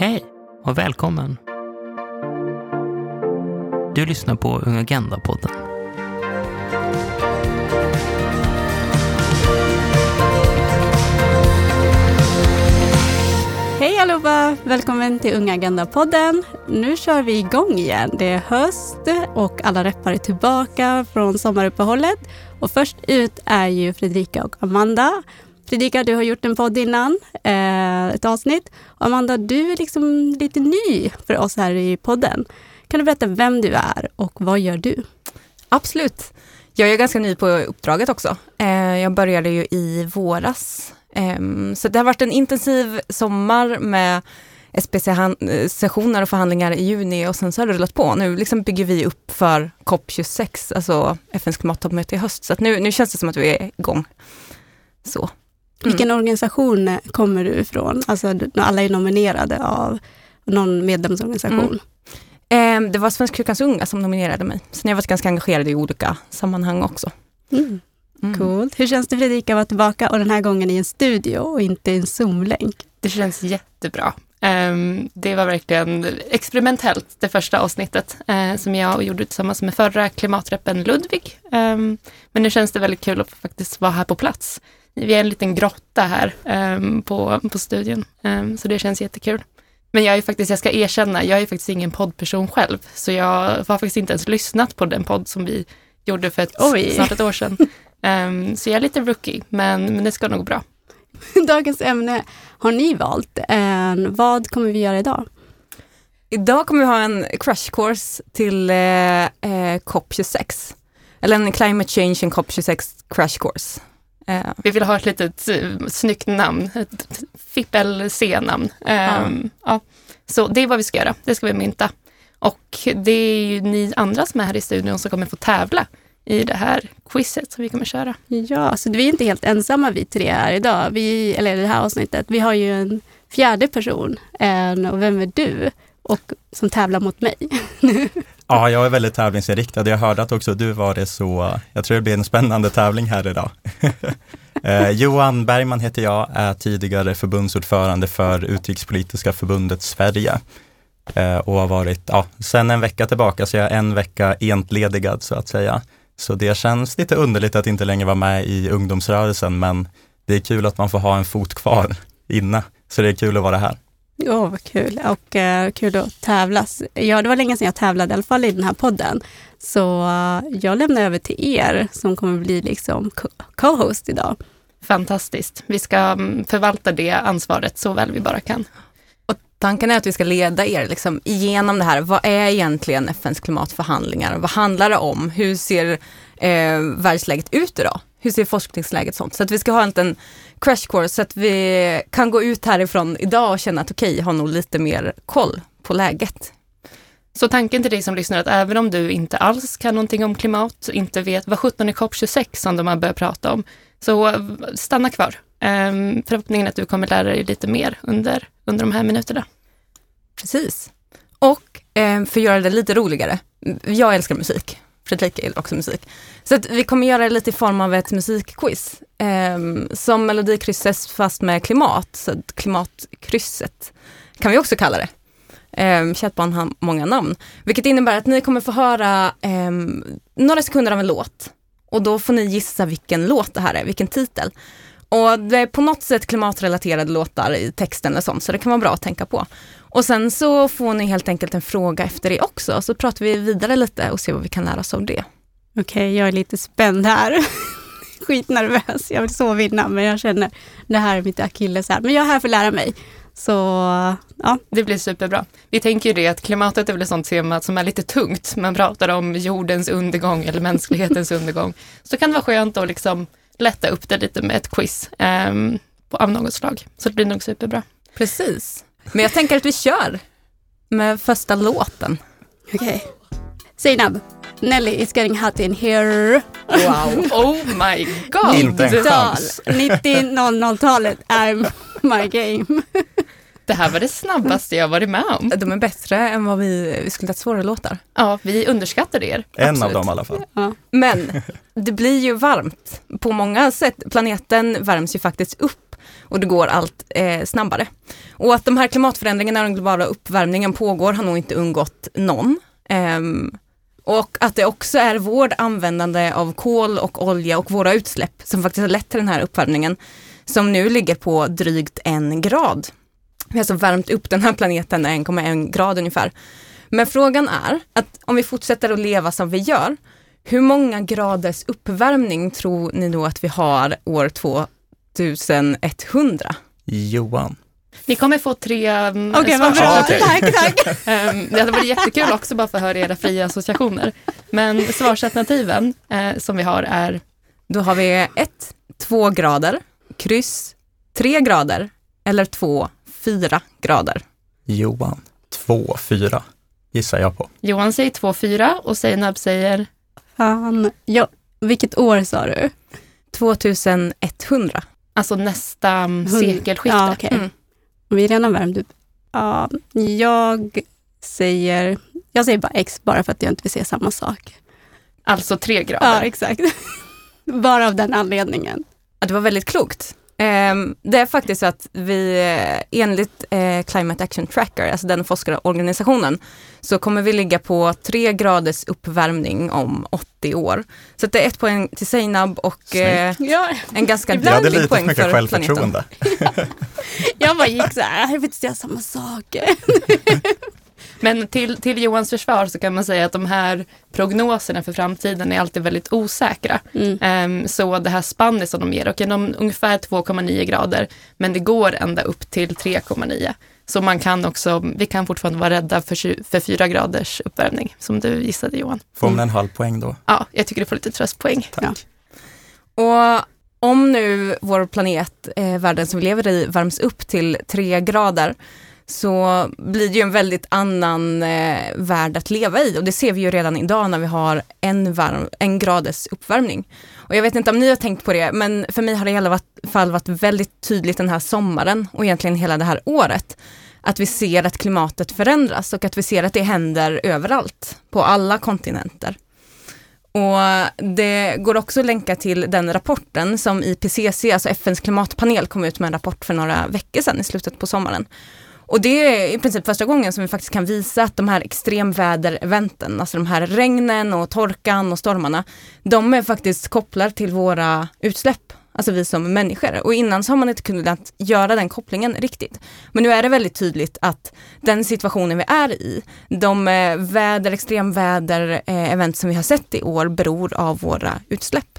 Hej och välkommen! Du lyssnar på Ung Agenda-podden. Hej allihopa! Välkommen till Unga Agenda-podden. Nu kör vi igång igen. Det är höst och alla reppar är tillbaka från sommaruppehållet. Och först ut är ju Fredrika och Amanda. Fredrika, du har gjort en podd innan, eh, ett avsnitt. Amanda, du är liksom lite ny för oss här i podden. Kan du berätta vem du är och vad gör du? Absolut. Jag är ganska ny på uppdraget också. Eh, jag började ju i våras. Ehm, så det har varit en intensiv sommar med SPC-sessioner eh, och förhandlingar i juni och sen så har det rullat på. Nu liksom bygger vi upp för COP26, alltså FNs klimattoppmöte i höst. Så nu, nu känns det som att vi är igång. Så. Mm. Vilken organisation kommer du ifrån? Alltså alla är nominerade av någon medlemsorganisation. Mm. Eh, det var Svenska kyrkans unga som nominerade mig. Sen har jag varit ganska engagerad i olika sammanhang också. Mm. Mm. Coolt. Hur känns det Fredrika att vara tillbaka och den här gången i en studio och inte i en Zoom-länk? Det känns jättebra. Um, det var verkligen experimentellt det första avsnittet uh, som jag gjorde tillsammans med förra klimatreppen Ludvig. Um, men nu känns det väldigt kul att faktiskt vara här på plats vi är en liten grotta här um, på, på studion, um, så det känns jättekul. Men jag är faktiskt, jag ska erkänna, jag är faktiskt ingen poddperson själv, så jag har faktiskt inte ens lyssnat på den podd som vi gjorde för ett, snart ett år sedan. Um, så jag är lite rookie, men, men det ska nog gå bra. Dagens ämne har ni valt. Uh, vad kommer vi göra idag? Idag kommer vi ha en crash course till uh, uh, COP26. Eller en Climate Change and COP26 crash course. Uh, vi vill ha ett litet uh, snyggt namn, ett fippel-C-namn. Uh, ja. ja. Så det är vad vi ska göra, det ska vi mynta. Och det är ju ni andra som är här i studion som kommer få tävla i det här quizet som vi kommer köra. Ja, så vi är inte helt ensamma vi tre här idag, vi, eller i det här avsnittet. Vi har ju en fjärde person, och vem är du? Och som tävlar mot mig. Ja, jag är väldigt tävlingsinriktad. Jag hörde att också du var det, så jag tror det blir en spännande tävling här idag. eh, Johan Bergman heter jag, är tidigare förbundsordförande för Utrikespolitiska förbundet Sverige eh, och har varit, ja, sen en vecka tillbaka, så jag är en vecka entledigad så att säga. Så det känns lite underligt att inte längre vara med i ungdomsrörelsen, men det är kul att man får ha en fot kvar inne, så det är kul att vara här. Åh, oh, vad kul. Och uh, kul att tävlas. Ja, det var länge sedan jag tävlade, i alla fall i den här podden. Så uh, jag lämnar över till er som kommer bli liksom co-host idag. Fantastiskt. Vi ska mm, förvalta det ansvaret så väl vi bara kan. Och tanken är att vi ska leda er liksom igenom det här. Vad är egentligen FNs klimatförhandlingar? Vad handlar det om? Hur ser eh, världsläget ut idag? Hur ser forskningsläget sånt? Så att vi ska ha en liten crash course så att vi kan gå ut härifrån idag och känna att okej, okay, har nog lite mer koll på läget. Så tanken till dig som lyssnar att även om du inte alls kan någonting om klimat, inte vet vad 17 är COP26 som de har börjat prata om, så stanna kvar. Um, förhoppningen är att du kommer lära dig lite mer under, under de här minuterna. Precis. Och eh, för att göra det lite roligare, jag älskar musik. Fredrika gillar också musik. Så att vi kommer göra det lite i form av ett musikquiz. Eh, som Melodikrysset fast med klimat, så klimatkrysset kan vi också kalla det. Eh, barn har många namn. Vilket innebär att ni kommer få höra eh, några sekunder av en låt. Och då får ni gissa vilken låt det här är, vilken titel. Och det är på något sätt klimatrelaterade låtar i texten eller sånt, så det kan vara bra att tänka på. Och sen så får ni helt enkelt en fråga efter det också, så pratar vi vidare lite och ser vad vi kan lära oss av det. Okej, okay, jag är lite spänd här. Skitnervös, jag vill så vinna, men jag känner det här är mitt akilles här. Men jag är här för att lära mig. Så ja. Det blir superbra. Vi tänker ju det att klimatet är väl ett sånt tema som är lite tungt. Man pratar om jordens undergång eller mänsklighetens undergång. Så kan det vara skönt att liksom lätta upp det lite med ett quiz um, av något slag. Så det blir nog superbra. Precis. Men jag tänker att vi kör med första låten. Okej. Okay. Zainab, Nelly is getting hot in here. Wow, oh my god. Inte en chans. 90-00-talet är my game. Det här var det snabbaste jag varit med om. De är bättre än vad vi, vi skulle ha svåra låtar. Ja, vi underskattade er. En Absolut. av dem i alla fall. Ja. Men det blir ju varmt på många sätt. Planeten värms ju faktiskt upp och det går allt eh, snabbare. Och att de här klimatförändringarna och den globala uppvärmningen pågår har nog inte undgått någon. Ehm, och att det också är vårt användande av kol och olja och våra utsläpp som faktiskt har lett till den här uppvärmningen som nu ligger på drygt en grad. Vi har alltså värmt upp den här planeten 1,1 grad ungefär. Men frågan är att om vi fortsätter att leva som vi gör, hur många graders uppvärmning tror ni då att vi har år 2100? Johan. Ni kommer få tre um, Okej, vad bra. Ja, okej. Tack, tack. Um, det hade varit jättekul också bara för att höra era fria associationer. Men svarsalternativen eh, som vi har är Då har vi 1, 2 grader, kryss 3 grader eller 2, 4 grader. Johan. 2, 4 gissar jag på. Johan säger 2-4 och Seinab säger Fan. Ja, vilket år sa du? 2100. Alltså nästa Hund- sekelskifte. Ja, okej. Mm. Vi är redan värmt upp. Ja, jag säger, jag säger bara X bara för att jag inte vill säga samma sak. Alltså tre Ja, grader. exakt. bara av den anledningen. Ja, det var väldigt klokt. Ehm, det är faktiskt så att vi eh, enligt eh, Climate Action Tracker, alltså den forskarorganisationen, så kommer vi ligga på tre graders uppvärmning om 80 år. Så att det är ett poäng till Seinab och eh, Ja, en ganska Ibland- Jag hade dålig lite för poäng mycket för planeten. självförtroende. jag bara gick så här, jag vill inte säga samma sak. Men till, till Johans försvar så kan man säga att de här prognoserna för framtiden är alltid väldigt osäkra. Mm. Ehm, så det här spannet som de ger, och genom ungefär 2,9 grader, men det går ända upp till 3,9. Så man kan också, vi kan fortfarande vara rädda för, för 4 graders uppvärmning, som du gissade Johan. Får man en halv poäng då? Ja, jag tycker du får lite tröstpoäng. Tack. Ja. Och om nu vår planet, eh, världen som vi lever i, värms upp till tre grader så blir det ju en väldigt annan eh, värld att leva i och det ser vi ju redan idag när vi har en, varm, en graders uppvärmning. Och jag vet inte om ni har tänkt på det, men för mig har det i alla fall varit väldigt tydligt den här sommaren och egentligen hela det här året. Att vi ser att klimatet förändras och att vi ser att det händer överallt, på alla kontinenter. Och det går också att länka till den rapporten som IPCC, alltså FNs klimatpanel, kom ut med en rapport för några veckor sedan i slutet på sommaren. Och det är i princip första gången som vi faktiskt kan visa att de här extremvädereventen, alltså de här regnen och torkan och stormarna, de är faktiskt kopplade till våra utsläpp, alltså vi som människor. Och innan så har man inte kunnat göra den kopplingen riktigt. Men nu är det väldigt tydligt att den situationen vi är i, de eh, väder, extremväder-event eh, som vi har sett i år beror av våra utsläpp.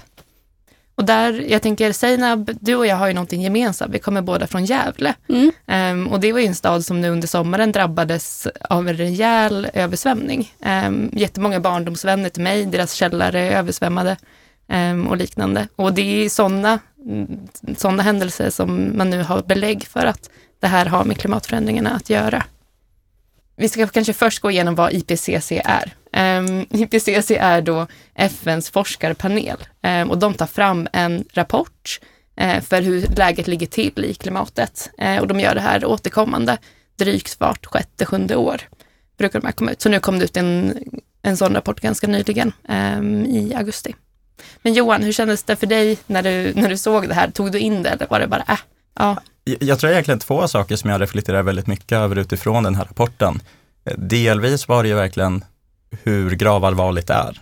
Och där, jag tänker Seinab, du och jag har ju någonting gemensamt. Vi kommer båda från Gävle. Mm. Ehm, och det var ju en stad som nu under sommaren drabbades av en rejäl översvämning. Um, jättemånga barndomsvänner till mig, deras källare är översvämmade ehm, och liknande. Och det är sådana såna händelser som man nu har belägg för att det här har med klimatförändringarna att göra. Vi ska kanske först gå igenom vad IPCC är. Ehm, um, IPCC är då FNs forskarpanel um, och de tar fram en rapport uh, för hur läget ligger till i klimatet. uh, och de gör det här återkommande, drygt vart sjätte, sjunde år brukar de här komma ut. Så nu kom det ut en, en sån rapport ganska nyligen um, i augusti. Men Johan, hur kändes det för dig när du, när du såg det här? Tog du in det eller var det bara, äh, ja, jag- tror egentligen två saker som jag reflekterar väldigt mycket över utifrån den här rapporten. Eh, delvis var det ju verkligen hur gravallvarligt det är,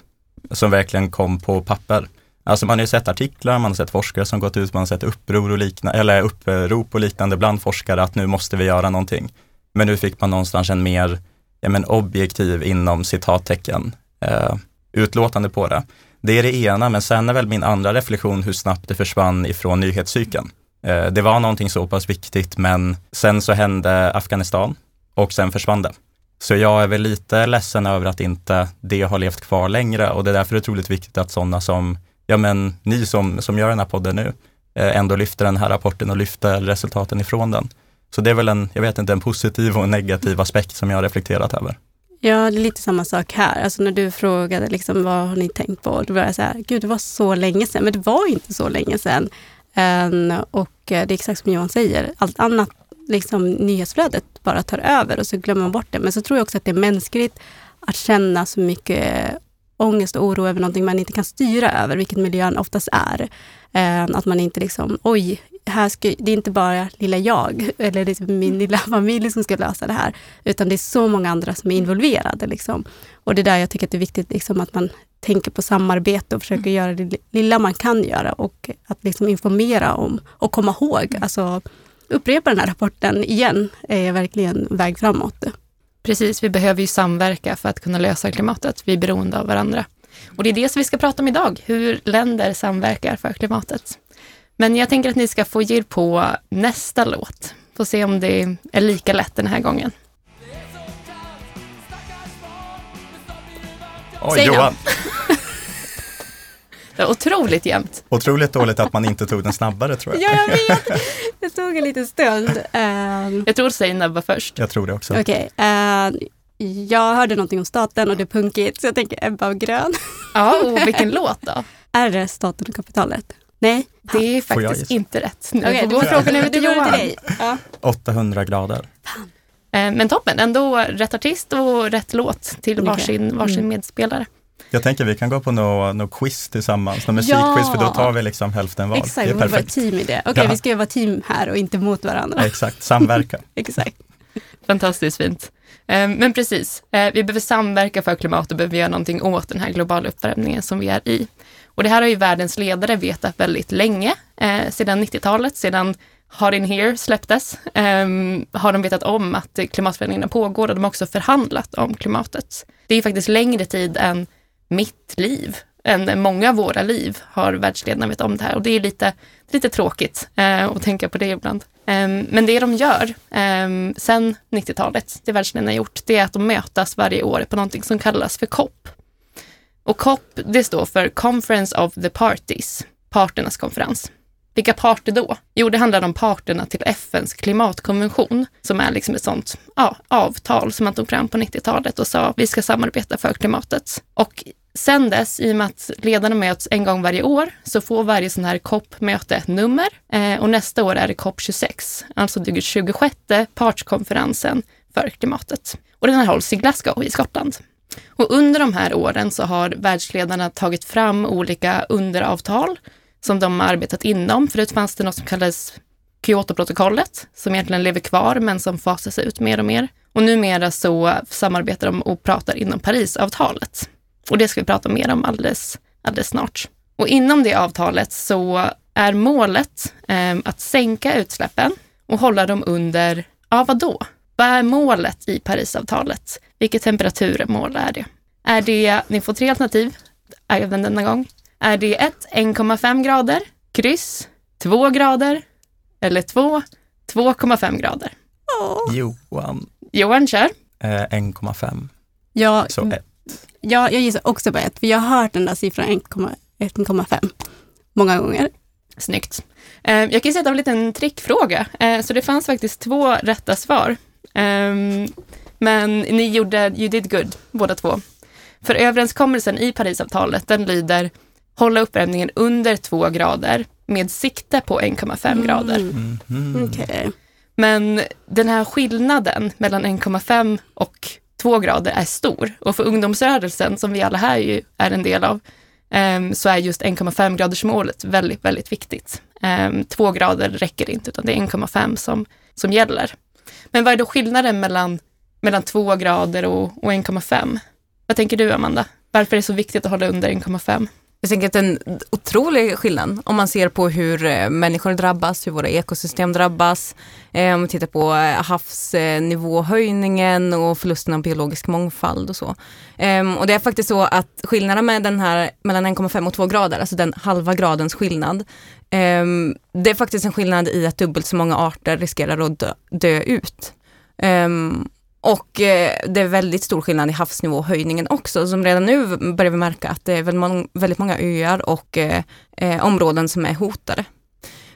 som verkligen kom på papper. Alltså man har ju sett artiklar, man har sett forskare som gått ut, man har sett uppror och liknande, eller upprop och liknande bland forskare att nu måste vi göra någonting. Men nu fick man någonstans en mer ja, men objektiv inom citattecken eh, utlåtande på det. Det är det ena, men sen är väl min andra reflektion hur snabbt det försvann ifrån nyhetscykeln. Eh, det var någonting så pass viktigt, men sen så hände Afghanistan och sen försvann det. Så jag är väl lite ledsen över att inte det har levt kvar längre och det är därför otroligt viktigt att sådana som, ja men ni som, som gör den här podden nu, eh, ändå lyfter den här rapporten och lyfter resultaten ifrån den. Så det är väl en, jag vet inte, en positiv och en negativ aspekt som jag har reflekterat över. Ja, det är lite samma sak här. Alltså när du frågade liksom, vad har ni tänkt på? Då var jag så här, gud det var så länge sedan. Men det var inte så länge sedan. Ehm, och eh, det är exakt som Johan säger, allt annat, liksom nyhetsflödet bara tar över och så glömmer man bort det. Men så tror jag också att det är mänskligt att känna så mycket ångest och oro över någonting man inte kan styra över, vilket miljön oftast är. Eh, att man inte liksom, oj, här ska, det är inte bara lilla jag eller liksom min lilla familj som ska lösa det här, utan det är så många andra som är involverade. Liksom. Och det är där jag tycker att det är viktigt liksom, att man tänker på samarbete och försöker göra det lilla man kan göra och att liksom informera om och komma ihåg. Alltså, upprepa den här rapporten igen är verkligen väg framåt. Precis, vi behöver ju samverka för att kunna lösa klimatet. Vi är beroende av varandra. Och det är det som vi ska prata om idag, hur länder samverkar för klimatet. Men jag tänker att ni ska få ge er på nästa låt. Få se om det är lika lätt den här gången. Oj, Säg Johan. Otroligt jämnt. Otroligt dåligt att man inte tog den snabbare tror jag. Ja, jag vet. Det tog en liten stund. Uh, Jag tror Zeynab var först. Jag tror det också. Okej. eh, jag hörde någonting om staten och det är punkigt, så jag tänker Ebba av Grön. Ja, och vilken låt då? Är det staten och kapitalet? Nej? Det är jag faktiskt inte rätt. Nu Okej, får då gå får frågan över jag till Johan. dig. Ja. 800 grader. Eh, Men toppen, ändå rätt artist och rätt låt till varsin, varsin Mm. medspelare. Jag tänker vi kan gå på något no quiz tillsammans, något musikquiz, för då tar vi liksom hälften var. Exakt, det vi är borde vara ett perfekt. team i det. Okej, Ja. vi ska ju vara team här och inte mot varandra. Exakt, samverka. Exakt. Fantastiskt fint. Eh, Men precis, eh, vi behöver samverka för klimatet och behöver göra någonting åt den här globala uppvärmningen som vi är i. Och det här har ju världens ledare vetat väldigt länge, eh, sedan 90-talet, sedan Hot in Here släpptes, eh, har de vetat om att klimatförändringarna pågår och de har också förhandlat om klimatet. Det är faktiskt längre tid än mitt liv, än många av våra liv har världsledarna vetat om det här och det är lite, lite tråkigt eh, att tänka på det ibland. Eh, men det de gör eh, sen 90-talet, det världsledarna har gjort, det är att de mötas varje år på någonting som kallas för COP. Och COP, det står för Conference of the Parties, parternas konferens. Vilka parter då? Jo, det handlar om parterna till FNs klimatkonvention, som är liksom ett sånt ja, avtal som man tog fram på 90-talet och sa vi ska samarbeta för klimatet. Och sen dess, i och med att ledarna möts en gång varje år, så får varje sån här COP-möte ett nummer eh, och nästa år är det COP 26, alltså den 26 partskonferensen för klimatet. Och den här hålls i Glasgow i Skottland. Och under de här åren så har världsledarna tagit fram olika underavtal som de har arbetat inom. Förut fanns det något som kallades Kyotoprotokollet, som egentligen lever kvar men som fasas ut mer och mer. Och numera så samarbetar de och pratar inom Parisavtalet. Och det ska vi prata mer om alldeles, alldeles snart. Och inom det avtalet så är målet eh, att sänka utsläppen och hålla dem under, ja vad då? Vad är målet i Parisavtalet? Vilket temperaturmål är det? Är det, ni får tre alternativ även denna gång. Är det 1, 1,5 grader, kryss, 2 grader eller 2, 2,5 grader? Åh. Johan. Johan kör. Eh, 1,5. Ja, Så 1 jag, jag gissar också på ett, för jag har hört den där siffran 1,5 många gånger. Snyggt. Eh, jag kan säga att det var en liten trickfråga, eh, så det fanns faktiskt två rätta svar. Ehm, men ni gjorde, you did good, båda två. För överenskommelsen i Parisavtalet, den lyder hålla uppvärmningen under två grader med sikte på 1,5 mm. grader. Mm. Mm. Okay. Men den här skillnaden mellan 1,5 och två grader är stor. Och för ungdomsrörelsen, som vi alla här ju är en del av, ehm, så är just 1,5 gradersmålet väldigt, väldigt viktigt. Ehm, två grader räcker inte, utan det är 1,5 som, som gäller. Men vad är då skillnaden mellan, mellan 2 grader och, och 1,5? Vad tänker du, Amanda? Varför är det så viktigt att hålla under 1,5? Jag tänker att det är en otrolig skillnad om man ser på hur eh, människor drabbas, hur våra ekosystem drabbas. Eh, Om vi tittar på eh, havsnivåhöjningen och förlusten av biologisk mångfald och så. Eh, Och det är faktiskt så att skillnaden med den här mellan 1,5 och 2 grader, alltså den halva gradens skillnad, eh, det är faktiskt en skillnad i att dubbelt så många arter riskerar att dö, dö ut. Ehm, Um, och eh, det är väldigt stor skillnad i havsnivåhöjningen också, som redan nu börjar vi märka att det är väldigt många, väldigt många öar och eh, eh, områden som är hotade.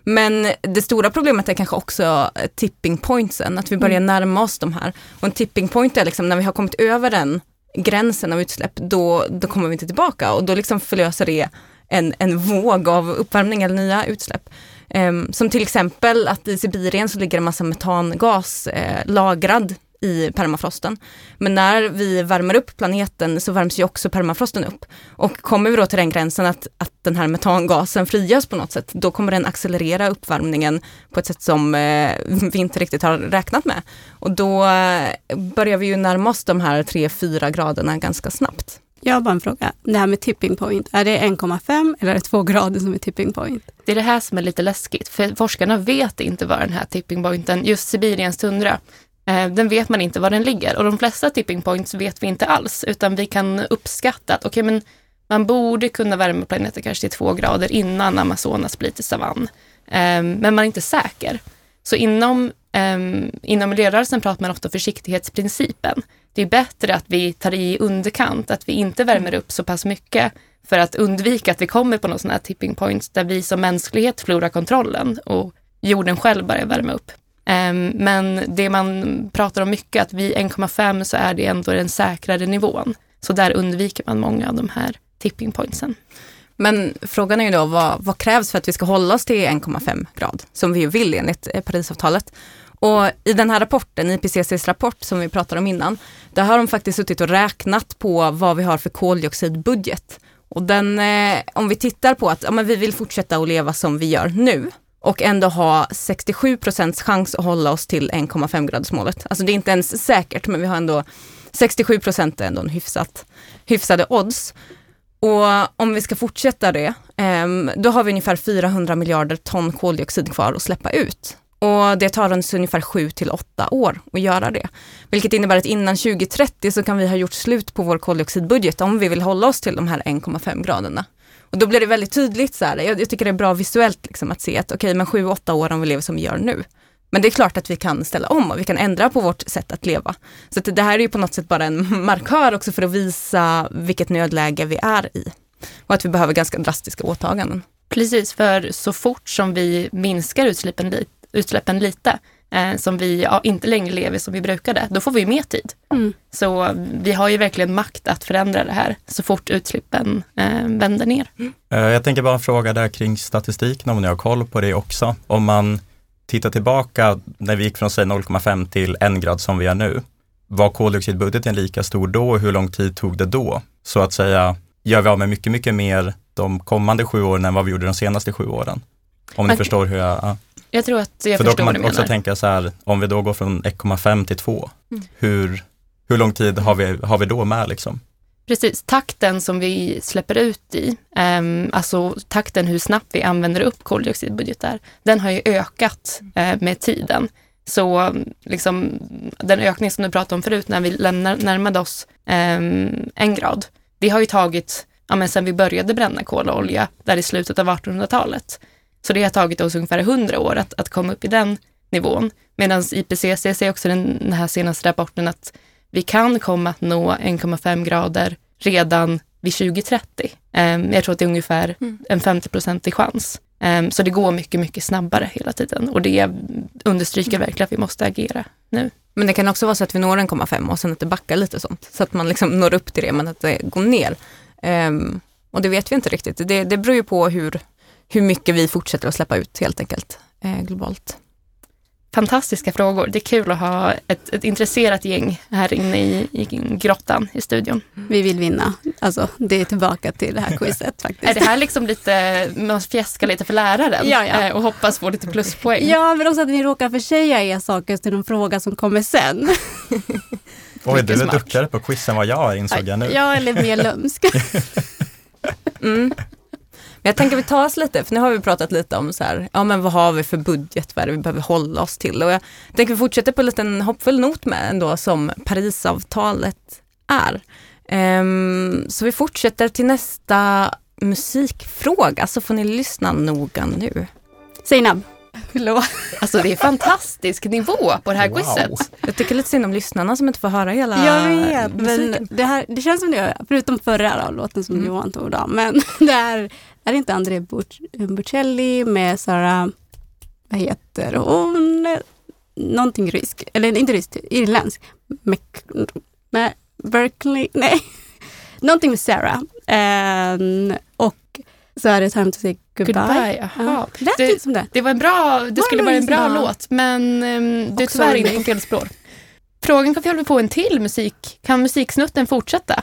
Men det stora problemet är kanske också eh, tipping pointsen, att vi börjar närma oss de här. Och en tipping point är liksom när vi har kommit över den gränsen av utsläpp, då, då kommer vi inte tillbaka och då liksom förlöser det en, en våg av uppvärmning eller nya utsläpp. Ehm, som till exempel att i Sibirien så ligger en massa metangas eh, lagrad i permafrosten. Men när vi värmer upp planeten så värms ju också permafrosten upp. Och kommer vi då till den gränsen att, att den här metangasen frigörs på något sätt, då kommer den accelerera uppvärmningen på ett sätt som eh, vi inte riktigt har räknat med. Och då eh, börjar vi ju närma oss de här 3-4 graderna ganska snabbt. Jag har bara en fråga. Det här med tipping point, är det 1,5 eller är det 2 grader som är tipping point? Det är det här som är lite läskigt, för forskarna vet inte var den här tipping pointen, just Sibiriens tundra, Eh, den vet man inte var den ligger. Och de flesta tipping points vet vi inte alls, utan vi kan uppskatta att okay, men man borde kunna värma planeten kanske till två grader innan Amazonas blir till savann. Ehm, men man är inte säker. Så inom, ehm, inom miljörörelsen pratar man ofta om försiktighetsprincipen. Det är bättre att vi tar i underkant, att vi inte värmer upp så pass mycket för att undvika att vi kommer på någon sån här tipping point där vi som mänsklighet förlorar kontrollen och jorden själv börjar värma upp. Ehm, men det man pratar om mycket, att vid 1,5 så är det ändå den säkrare nivån. Så där undviker man många av de här tipping pointsen. Men frågan är ju då vad, vad krävs för att vi ska hålla oss till 1,5 grad som vi ju vill enligt eh, Parisavtalet. Och i den här rapporten, IPCCs rapport som vi pratade om innan, där har de faktiskt suttit och räknat på vad vi har för koldioxidbudget. Och den, eh, om vi tittar på att ja, men vi vill fortsätta att leva som vi gör nu och ändå ha 67 procents chans att hålla oss till 1,5 gradersmålet. Alltså det är inte ens säkert, men vi har ändå 67 procent är ändå en hyfsat, hyfsade odds. Och om vi ska fortsätta det, ehm, då har vi ungefär 400 miljarder ton koldioxid kvar att släppa ut. Och det tar oss ungefär 7 till 8 år att göra det. Vilket innebär att innan 2030 så kan vi ha gjort slut på vår koldioxidbudget om vi vill hålla oss till de här 1,5 graderna. Och då blir det väldigt tydligt så här, jag, jag tycker det är bra visuellt liksom att se att okej okay, men 7-8 år om vi lever som vi gör nu. Men det är klart att vi kan ställa om och vi kan ändra på vårt sätt att leva. Så att det här är ju på något sätt bara en markör också för att visa vilket nödläge vi är i. Och att vi behöver ganska drastiska åtaganden. Precis, för så fort som vi minskar utsläppen utsläppen lite, eh, som vi ja, inte längre lever som vi brukade, då får vi mer tid. Mm. Så vi har ju verkligen makt att förändra det här så fort utsläppen eh, vänder ner. Mm. Jag tänker bara en fråga där kring statistiken, om ni har koll på det också. Om man tittar tillbaka när vi gick från 0,5 till en grad som vi är nu, var koldioxidbudgeten lika stor då och hur lång tid tog det då? Så att säga, gör vi av med mycket, mycket mer de kommande sju åren än vad vi gjorde de senaste sju åren? Om ni okay. förstår hur jag... Ja. Jag tror att jag För förstår vad du menar. För då kan man också tänka så här, om vi då går från 1,5 till 2, mm. hur, hur lång tid har vi, har vi då med liksom? Precis, takten som vi släpper ut i, um, alltså takten hur snabbt vi använder upp koldioxidbudgetar, den har ju ökat uh, med tiden. Så liksom, den ökning som du pratade om förut när vi lämnar, närmade oss um, en grad, det har ju tagit, ja men sen vi började bränna kol och olja, där i slutet av 1800-talet. Så det har tagit oss ungefär 100 år att, att komma upp i den nivån. Medan IPCC säger också den, här senaste rapporten att vi kan komma att nå 1,5 grader redan vid 2030. Um, jag tror att det är ungefär mm. en 50-procentig chans. Um, så det går mycket, mycket snabbare hela tiden och det understryker verkligen att vi måste agera nu. Men det kan också vara så att vi når 1,5 och sen att det backar lite sånt. Så att man liksom når upp till det men att det går ner. Um, och det vet vi inte riktigt. Det, det beror ju på hur, hur mycket vi fortsätter att släppa ut helt enkelt eh, globalt. Fantastiska frågor. Det är kul att ha ett, ett intresserat gäng här inne i, i grottan i studion. Vi vill vinna. Alltså, det är tillbaka till det här quizet faktiskt. Är det här liksom lite, man fjäskar lite för läraren ja, ja. Eh, och hoppas få lite pluspoäng? Ja, men också att ni råkar försäga er saker till någon fråga som kommer sen. Oj, du är duktigare på quiz än vad jag är insåg jag nu. Ja, eller mer lömsk. mm. Men jag tänker vi tar oss lite, för nu har vi pratat lite om så här, ja men vad har vi för budget, vad är det vi behöver hålla oss till? Och jag tänker vi fortsätter på en liten hoppfull not med ändå som Parisavtalet är. Um, så vi fortsätter till nästa musikfråga, så får ni lyssna noga nu. Seinab. Alltså det är fantastisk nivå på det här wow. quizet. Jag tycker lite synd om lyssnarna som inte får höra hela Jag vet, men det, här, det känns som det, förutom förra då, låten som mm. Johan tog då, men det här är det inte André Bocelli med Sara, vad heter hon? Någonting rysk, eller inte rysk, irländsk. Mac, med Berkeley, nej. Någonting med Sarah. Um, och så är det Time to say goodbye. goodbye ja. Lät det, som det. Det var en bra, det skulle vara en bra låt men um, du är tyvärr inne på fel spår. frågan kan vi hålla på en till musik. Kan musiksnutten fortsätta?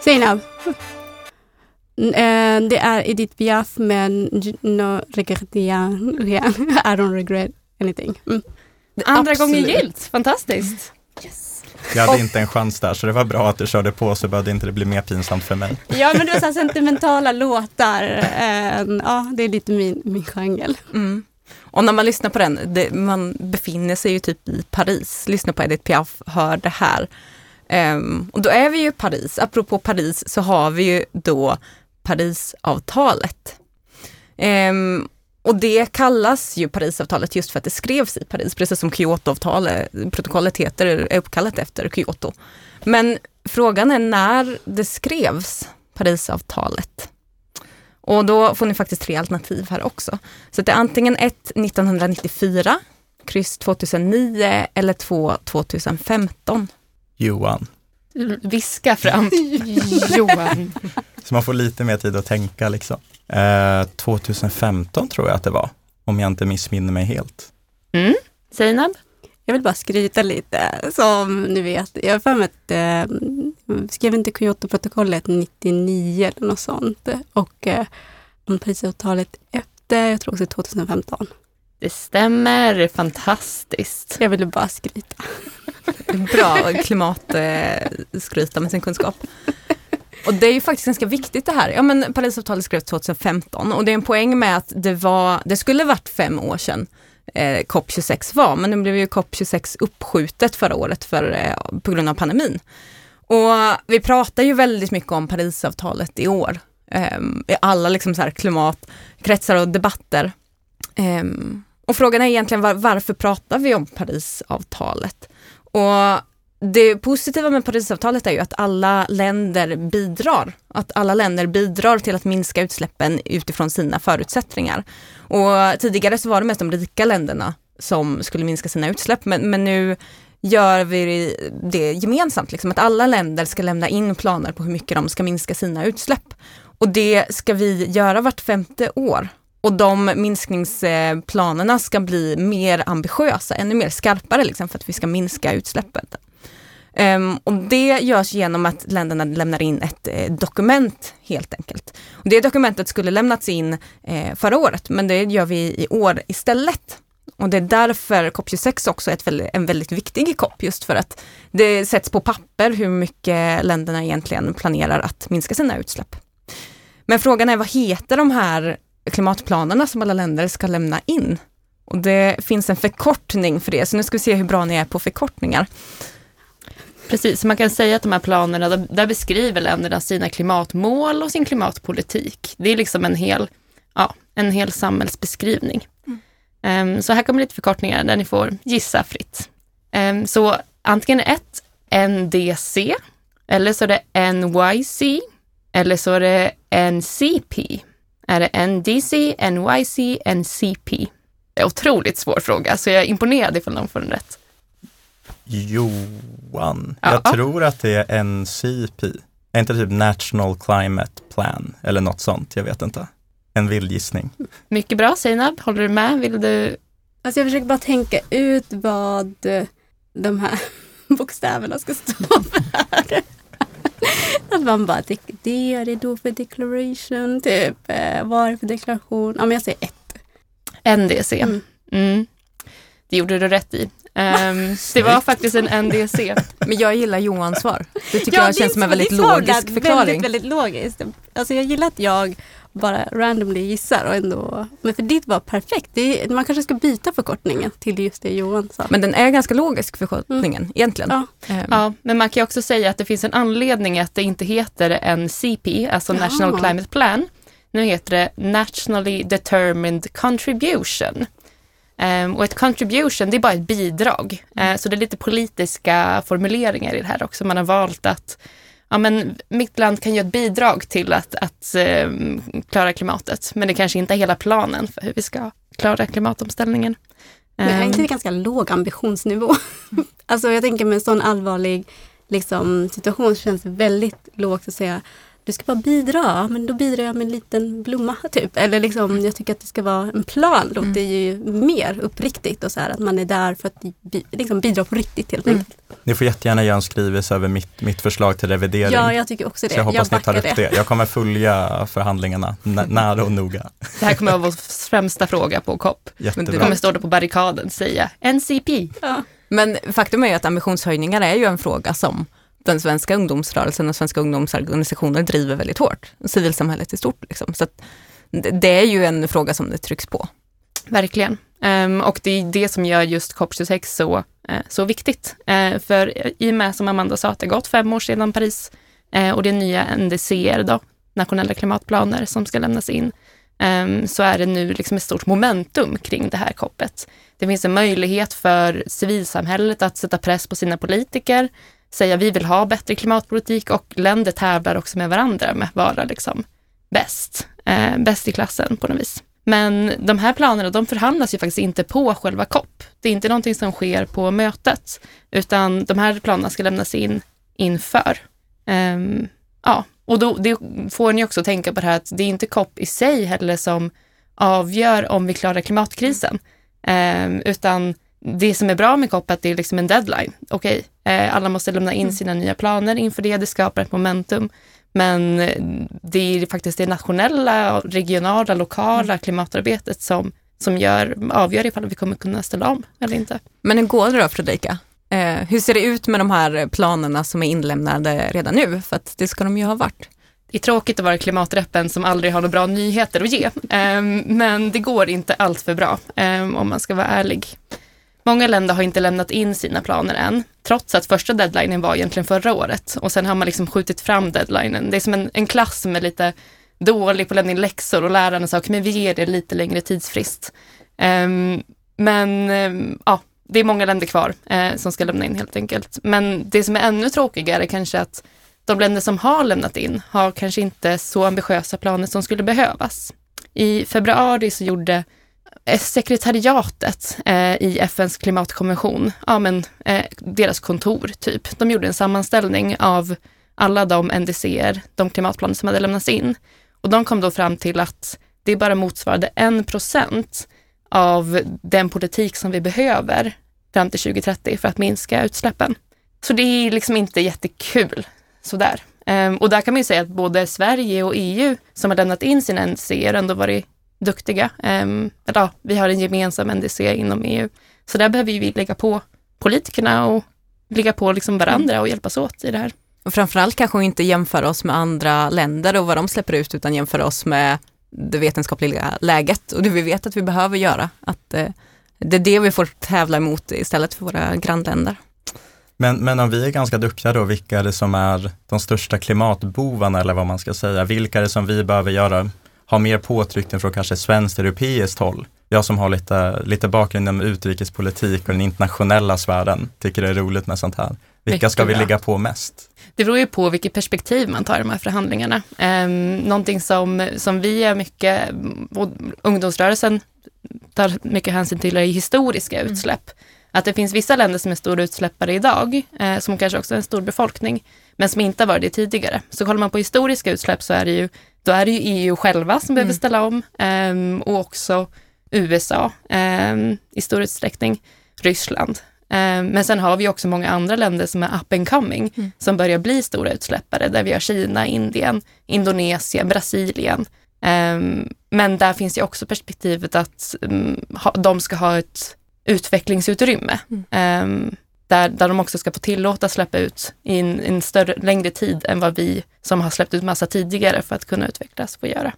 Zainab. N- eh, Det är Edith Piaf men j- no regret rien. I don't regret anything. Mm. Andra Absolut. gången gillt. Fantastiskt. Jag hade Och- inte en chans där, så det var bra att du körde på så behövde inte det bli mer pinsamt för mig. Ja men det var så här sentimentala låtar. Eh, Ja det är lite min, min genre. Mm. Och när man lyssnar på den, det, man befinner sig ju typ i Paris, lyssnar på Edith Piaf, hör det här. Ehm, och då är vi ju i Paris, apropå Paris så har vi ju då Parisavtalet. Ehm, och det kallas ju Parisavtalet just för att det skrevs i Paris, precis som Kyotoavtalet, protokollet heter, är uppkallat efter Kyoto. Men frågan är när det skrevs, Parisavtalet. Och då får ni faktiskt tre alternativ här också. Så det är antingen ett 1994, kryss 2009 eller två 2015. Johan. Viska fram. Johan. Så man får lite mer tid att tänka liksom. Eh, 2015 tror jag att det var, om jag inte missminner mig helt. Mm. Zainab? Jag vill bara skryta lite. Som ni vet, jag har för mig att eh, skrev inte Kyotoprotokollet 99 eller något sånt. Och eh, om Parisavtalet efter, jag tror också 2015. Det stämmer. Fantastiskt. Jag ville bara skryta. Bra klimatskryta med sin kunskap. Och det är ju faktiskt ganska viktigt det här. Ja men Parisavtalet skrevs 2015 och det är en poäng med att det var, det skulle varit fem år sedan eh, COP26 var, men nu blev ju COP26 uppskjutet förra året för, eh, på grund av pandemin. Och vi pratar ju väldigt mycket om Parisavtalet i år. Eh, I alla liksom så här klimatkretsar och debatter. Eh, och frågan är egentligen var, varför pratar vi om Parisavtalet? Och det positiva med Parisavtalet är ju att alla länder bidrar. Att alla länder bidrar till att minska utsläppen utifrån sina förutsättningar. Och tidigare så var det mest de rika länderna som skulle minska sina utsläpp, men, men nu gör vi det gemensamt, liksom, att alla länder ska lämna in planer på hur mycket de ska minska sina utsläpp. Och det ska vi göra vart femte år. Och de minskningsplanerna ska bli mer ambitiösa, ännu mer skarpare liksom, för att vi ska minska utsläppen. Um, ehm, och det görs genom att länderna lämnar in ett eh, dokument helt enkelt. Och det dokumentet skulle lämnats in eh, förra året, men det gör vi i år istället. Och det är därför COP26 också är ett en väldigt viktig COP, just för att det sätts på papper hur mycket länderna egentligen planerar att minska sina utsläpp. Men frågan är vad heter de här klimatplanerna som alla länder ska lämna in? Och det finns en förkortning för det, så nu ska vi se hur bra ni är på förkortningar. Precis, så man kan säga att de här planerna, där- beskriver länderna sina klimatmål och sin klimatpolitik. Det är liksom en hel, ja, en hel samhällsbeskrivning. Ehm, så här kommer lite förkortningar där ni får gissa fritt. Ehm, så antingen ett NDC, eller så är det NYC, eller så är det NCP. Är det NDC, NYC, NCP? Det är en otroligt svår fråga, så jag är imponerad ifall de får den rätt. Johan. Ja. Jag tror att det är NCP. Är inte typ National Climate Plan eller något sånt? Jag vet inte. En vild gissning. Mycket bra, Seinab. Håller du med? Vill du? Alltså jag försöker bara tänka ut vad de här bokstäverna ska stå för. Att man bara, det, det är det då för declaration, typ. Eh, vad är det för deklaration? Ja men jag säger ett. NDC. Mm. Mm. Det gjorde du rätt i. Ehm, det var faktiskt en NDC. Men jag gillar Johans svar. Det tycker Ja, jag känns som en väldigt det är så logisk väldigt, förklaring. Väldigt, väldigt logiskt. Alltså jag gillar att jag bara randomly gissar och ändå, men för ditt var perfekt. Det är, man kanske ska byta förkortningen till just det Johan sa. Men den är ganska logisk förkortningen egentligen. Ja. Ehm, Ja, men man kan också säga att det finns en anledning att det inte heter NCP, alltså Jaha. National Climate Plan. Nu heter det Nationally Determined Contribution. Ehm, och ett contribution, det är bara ett bidrag. Eh, så det är lite politiska formuleringar i det här också. Man har valt att ja, men mitt land kan ge ett bidrag till att, att ehm, klara klimatet, men det kanske inte är hela planen för hur vi ska klara klimatomställningen. Men är Ehm, inte det ganska låg ambitionsnivå? alltså jag tänker med en sån allvarlig liksom, situation så känns det väldigt lågt att säga du ska bara bidra, men då bidrar jag med en liten blomma typ. Eller liksom, jag tycker att det ska vara en plan, låter Mm. ju mer uppriktigt och så här att man är där för att liksom bidra på riktigt helt Mm. enkelt. Ni får jättegärna göra en skrivelse över mitt, mitt förslag till revidering. Ja, jag tycker också det. Så jag hoppas ni tar upp det. Jag kommer följa förhandlingarna nä- nära och noga. Det här kommer att vara vår främsta fråga på COP. Jättebra. kommer stå där på barrikaden och säga NCP. Ja. Men faktum är ju att ambitionshöjningar är ju en fråga som den svenska ungdomsrörelsen och svenska ungdomsorganisationer driver väldigt hårt. Civilsamhället i stort. Liksom. Så att det- är ju en fråga som det trycks på. Verkligen. Um, och det är det som gör just COP26 så, uh, så viktigt. Uh, för i och med, som Amanda sa, att det har gått fem år sedan Paris uh, och det är nya NDCer, då, nationella klimatplaner, som ska lämnas in, um, så är det nu liksom ett stort momentum kring det här COPet. Det finns en möjlighet för civilsamhället att sätta press på sina politiker, säga vi vill ha bättre klimatpolitik och länder tävlar också med varandra med att vara liksom bäst, eh, bäst i klassen på något vis. Men de här planerna, de förhandlas ju faktiskt inte på själva COP. Det är inte någonting som sker på mötet, utan de här planerna ska lämnas in inför. Um, ja, och då det får ni också tänka på det här att det är inte COP i sig heller som avgör om vi klarar klimatkrisen, um, utan det som är bra med COP är att det är liksom en deadline. Okej, eh, alla måste lämna in sina nya planer inför det, det skapar ett momentum. Men eh, det är faktiskt det nationella, regionala, lokala klimatarbetet som, som gör, avgör ifall vi kommer kunna ställa om eller inte. Men hur går det då Fredrika? Eh, hur ser det ut med de här planerna som är inlämnade redan nu? För att det ska de ju ha varit. Det är tråkigt att vara klimatreppen som aldrig har några bra nyheter att ge, Ehm, men det går inte allt för bra ehm, om man ska vara ärlig. Många länder har inte lämnat in sina planer än, trots att första deadlinen var egentligen förra året och sen har man liksom skjutit fram deadlinen. Det är som en, en klass som är lite dålig på att lämna in läxor och lärarna sa, okej men vi ger er lite längre tidsfrist. Um, men um, ja, det är många länder kvar eh, som ska lämna in helt enkelt. Men det som är ännu tråkigare är kanske att de länder som har lämnat in har kanske inte så ambitiösa planer som skulle behövas. I februari så gjorde Eh, sekretariatet eh, i FNs klimatkonvention, ja men eh, deras kontor typ, de gjorde en sammanställning av alla de NDCer, de klimatplaner som hade lämnats in. Och de kom då fram till att det bara motsvarade en procent av den politik som vi behöver fram till 2030 för att minska utsläppen. Så det är liksom inte jättekul sådär. Ehm, och där kan man ju säga att både Sverige och EU som har lämnat in sina NDC har ändå varit duktiga. Um, eller, ja, vi har en gemensam NDC inom EU. Så där behöver vi lägga på politikerna och lägga på liksom varandra och hjälpas åt i det här. Och framförallt kanske inte jämföra oss med andra länder och vad de släpper ut utan jämföra oss med det vetenskapliga läget och det vi vet att vi behöver göra. Att eh, det är det vi får tävla emot istället för våra grannländer. Men, men om vi är ganska duktiga då, vilka är det som är de största klimatbovarna eller vad man ska säga? Vilka är det som vi behöver göra, ha mer påtryckning från kanske svenskt, europeiskt håll? Jag som har lite, lite bakgrund inom utrikespolitik och den internationella sfären tycker det är roligt med sånt här. Vilka ska vi ligga på mest? Det beror ju på vilket perspektiv man tar i de här förhandlingarna. Um, någonting som, som vi är mycket, och ungdomsrörelsen tar mycket hänsyn till är historiska utsläpp. Att det finns vissa länder som är stora utsläppare idag, eh, som kanske också är en stor befolkning, men som inte har varit det tidigare. Så kollar man på historiska utsläpp så är det ju, då är det ju EU själva som behöver ställa om ehm, och också USA ehm, i stor utsträckning, Ryssland. Ehm, men sen har vi också många andra länder som är up and coming, som börjar bli stora utsläppare, där vi har Kina, Indien, Indonesien, Brasilien. Men där finns ju också perspektivet att mm, ha, de ska ha ett utvecklingsutrymme. Ehm, där, där de också ska få tillåta släppa ut i en, en större, längre tid än vad vi som har släppt ut massa tidigare för att kunna utvecklas får göra.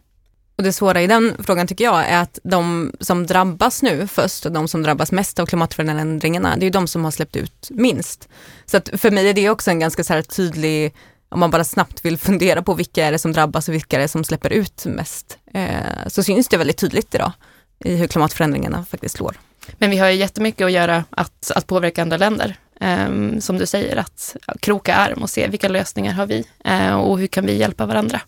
Och det svåra i den frågan tycker jag är att de som drabbas nu först och de som drabbas mest av klimatförändringarna, det är ju de som har släppt ut minst. Så att för mig är det också en ganska så här tydlig, om man bara snabbt vill fundera på vilka är det som drabbas och vilka är det som släpper ut mest, eh, så syns det väldigt tydligt idag i hur klimatförändringarna faktiskt slår. Men vi har ju jättemycket att göra att, att påverka andra länder. Um, som du säger, att kroka arm och se vilka lösningar har vi uh, och hur kan vi hjälpa varandra.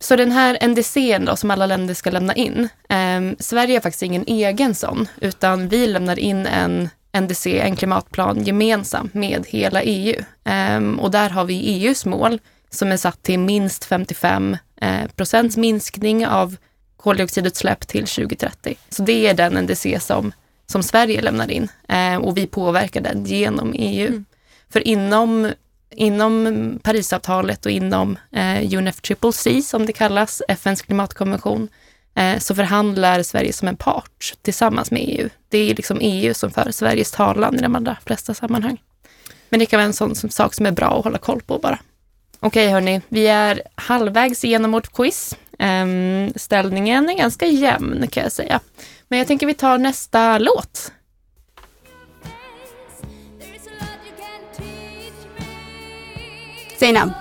Så den här NDC då, som alla länder ska lämna in, um, Sverige har faktiskt ingen egen sån, utan vi lämnar in en NDC, en klimatplan gemensamt med hela EU. Um, ehm, och där har vi EUs mål som är satt till minst 55 eh, procents minskning av koldioxidutsläpp till 2030. Så det är den NDC som, som Sverige lämnar in eh, och vi påverkar den genom EU. Mm. För inom, inom Parisavtalet och inom eh, UNFCCC som det kallas, FNs klimatkonvention, eh, så förhandlar Sverige som en part tillsammans med EU. Det är liksom EU som för Sveriges talan i de allra flesta sammanhang. Men det kan vara en sån som, sak som är bra att hålla koll på bara. Okej hörni, vi är halvvägs igenom vårt quiz. Ehm, ställningen är ganska jämn kan jag säga. Men jag tänker vi tar nästa låt. Säg namn.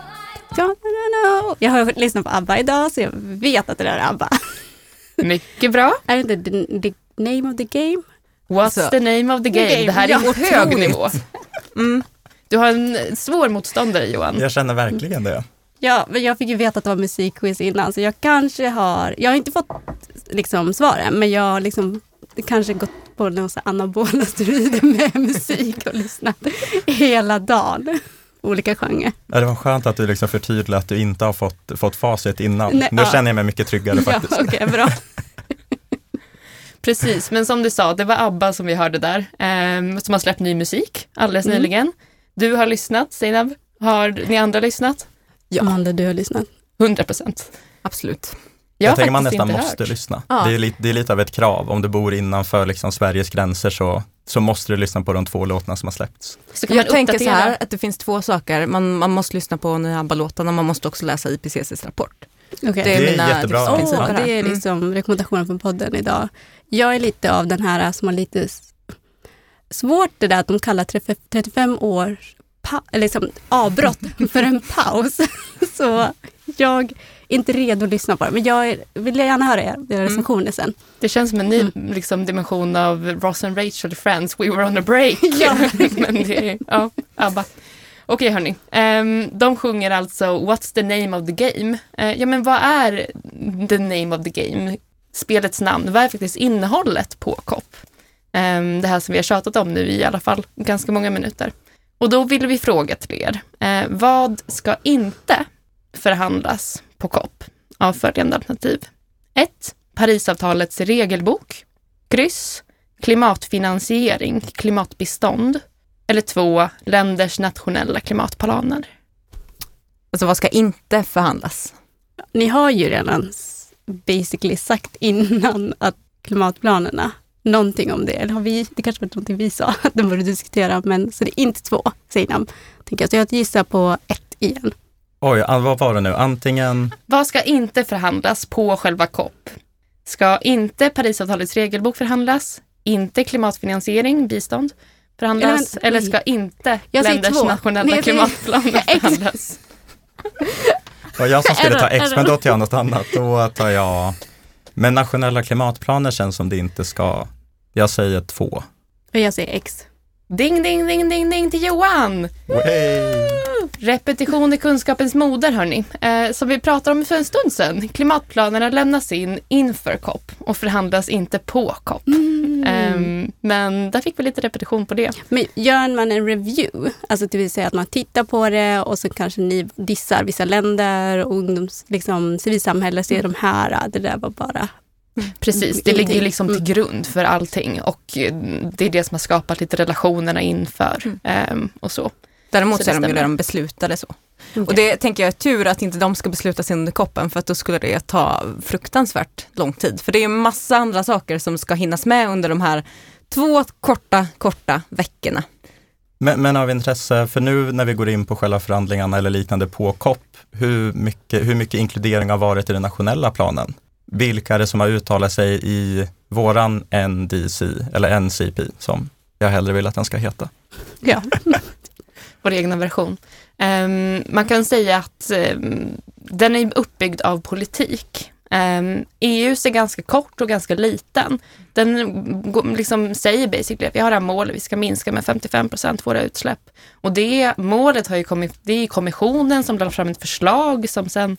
Jag har lyssnat på ABBA idag så jag vet att det där är ABBA. Mycket bra. Är det inte the, the name of the game? What's Alltså, the name of the game? game, Det här är ja, hög nivå. Mm. Du har en svår motståndare Johan. Jag känner verkligen det. Ja, men jag fick ju veta att det var musikquiz innan så jag kanske har, jag har inte fått liksom svaren men jag har liksom kanske gått på någon anabola steroider med musik och lyssnat hela dagen. Olika genrer. Ja, det var skönt att du liksom förtydligade att du inte har fått, fått facit innan. Nej, nu ja. känner jag mig mycket tryggare Ja, faktiskt. okej, bra. Precis, men som du sa, det var ABBA som vi hörde där, ehm, som har släppt ny musik alldeles Mm. nyligen. Du har lyssnat, Zeinab. Har ni andra lyssnat? Ja. Amanda, du har lyssnat. 100 procent. Absolut. Jag, har tänker man nästan måste hört. lyssna. Ja. Det, är lite, det är lite av ett krav. Om du bor innanför liksom Sveriges gränser så, så måste du lyssna på de två låtarna som har släppts. Så kan Jag man tänker så här att det finns två saker. Man, man måste lyssna på nya ABBA-låtarna och man måste också läsa IPCCs rapport. Okej. Det är, Det är mina jättebra. Här. det är Mm. liksom rekommendationen från podden idag. Jag är lite av den här som har lite svårt det där att de kallar 35 35 års liksom avbrott för en paus. Så jag är inte redo att lyssna på det, men jag vill gärna höra er era recensioner sen. Det känns som en ny liksom, dimension av Ross and Rachel Friends, We were on a break. Ja. Men det är, ja, ABBA. Okej hörni, Ehm, de sjunger alltså What's the name of the game? Eh, ja men vad är the name of the game? Spelets namn, vad är faktiskt innehållet på COP? Ehm, det här som vi har tjatat om nu i alla fall ganska många minuter. Och då vill vi fråga till er, eh, vad ska inte förhandlas på COP av följande alternativ? 1. Parisavtalets regelbok. Kryss. Klimatfinansiering, klimatbistånd. Eller 2. Länders nationella klimatplaner. Alltså vad ska inte förhandlas? Ni har ju redan basically sagt innan att klimatplanerna, någonting om det, eller har vi, det kanske var någonting vi sa, att de borde diskutera, men så det är inte två, säger de. Tänker jag. Så jag gissar på ett igen. Oj, vad var det nu? Antingen, Vad ska inte förhandlas på själva COP? Ska inte Parisavtalets regelbok förhandlas? Inte klimatfinansiering, bistånd förhandlas? Eller Eller, ska inte Jag länders två. nationella Nej, klimatplaner förhandlas? var jag som skulle ta X, men då tar jag något annat. Då tar jag, men nationella klimatplaner känns som det inte ska, jag säger två. Och jag säger X. Ding, ding, ding, ding, ding till Johan! Way. Repetition är kunskapens moder hörni. Eh, som vi pratade om för en stund sedan. Klimatplanerna lämnas in inför COP och förhandlas inte på COP. Mm. Ehm, men där fick vi lite repetition på det. Men gör man en review, alltså det vill säga att man tittar på det och så kanske ni dissar vissa länder och ungdoms, liksom, civilsamhälle ser de här, det där var bara... Precis, det ligger liksom till Mm. grund för allting och det är det som har skapat lite relationerna inför ehm, och så. Däremot Så är de ju redan beslutade så. Och det tänker jag är tur att inte de ska besluta sig under koppen för att då skulle det ta fruktansvärt lång tid. För det är en massa andra saker som ska hinnas med under de här två korta, korta veckorna. Men, men av intresse, för nu när vi går in på själva förhandlingarna eller liknande på COP, hur mycket, hur mycket inkludering har varit i den nationella planen? Vilka är det som har uttalat sig i våran NDC, eller NCP, som jag hellre vill att den ska heta? Ja. vår egna version. Um, man kan säga att um, den är uppbyggd av politik. Ehm, um, EUs är ganska kort och ganska liten. Den liksom säger basically att vi har det här målet, vi ska minska med 55 procent våra utsläpp. Och det målet har ju kommit, det är kommissionen som lade fram ett förslag som sen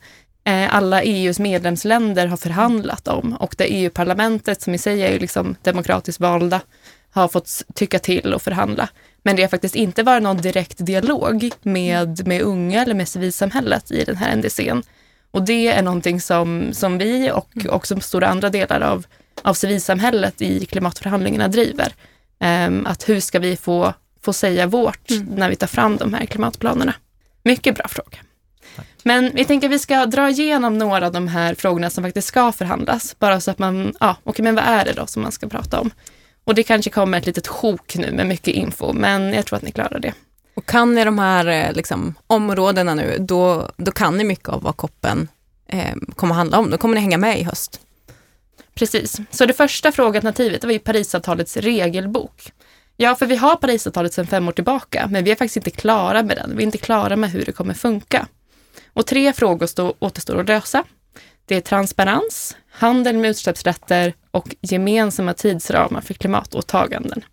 alla EUs medlemsländer har förhandlat om och där EU-parlamentet, som i sig är ju liksom demokratiskt valda, har fått tycka till och förhandla. Men det har faktiskt inte varit någon direkt dialog med, med unga eller med civilsamhället i den här NDCn. Och det är någonting som, som vi och också stora andra delar av, av civilsamhället i klimatförhandlingarna driver. Um, att hur ska vi få, få säga vårt Mm. när vi tar fram de här klimatplanerna? Mycket bra fråga. Men vi tänker att vi ska dra igenom några av de här frågorna som faktiskt ska förhandlas. Bara så att man, ja, okej, men vad är det då som man ska prata om? Och det kanske kommer ett litet sjok nu med mycket info, men jag tror att ni klarar det. Och kan ni de här eh, liksom, områdena nu, då, då kan ni mycket av vad koppen eh, kommer handla om. Då kommer ni hänga med i höst. Precis. Så det första frågealternativet var ju Parisavtalets regelbok. Ja, för vi har Parisavtalet sedan fem år tillbaka, men vi är faktiskt inte klara med den. Vi är inte klara med hur det kommer funka. Och tre frågor stå, återstår att lösa. Det är transparens, handel med utsläppsrätter och gemensamma tidsramar för klimatåtaganden.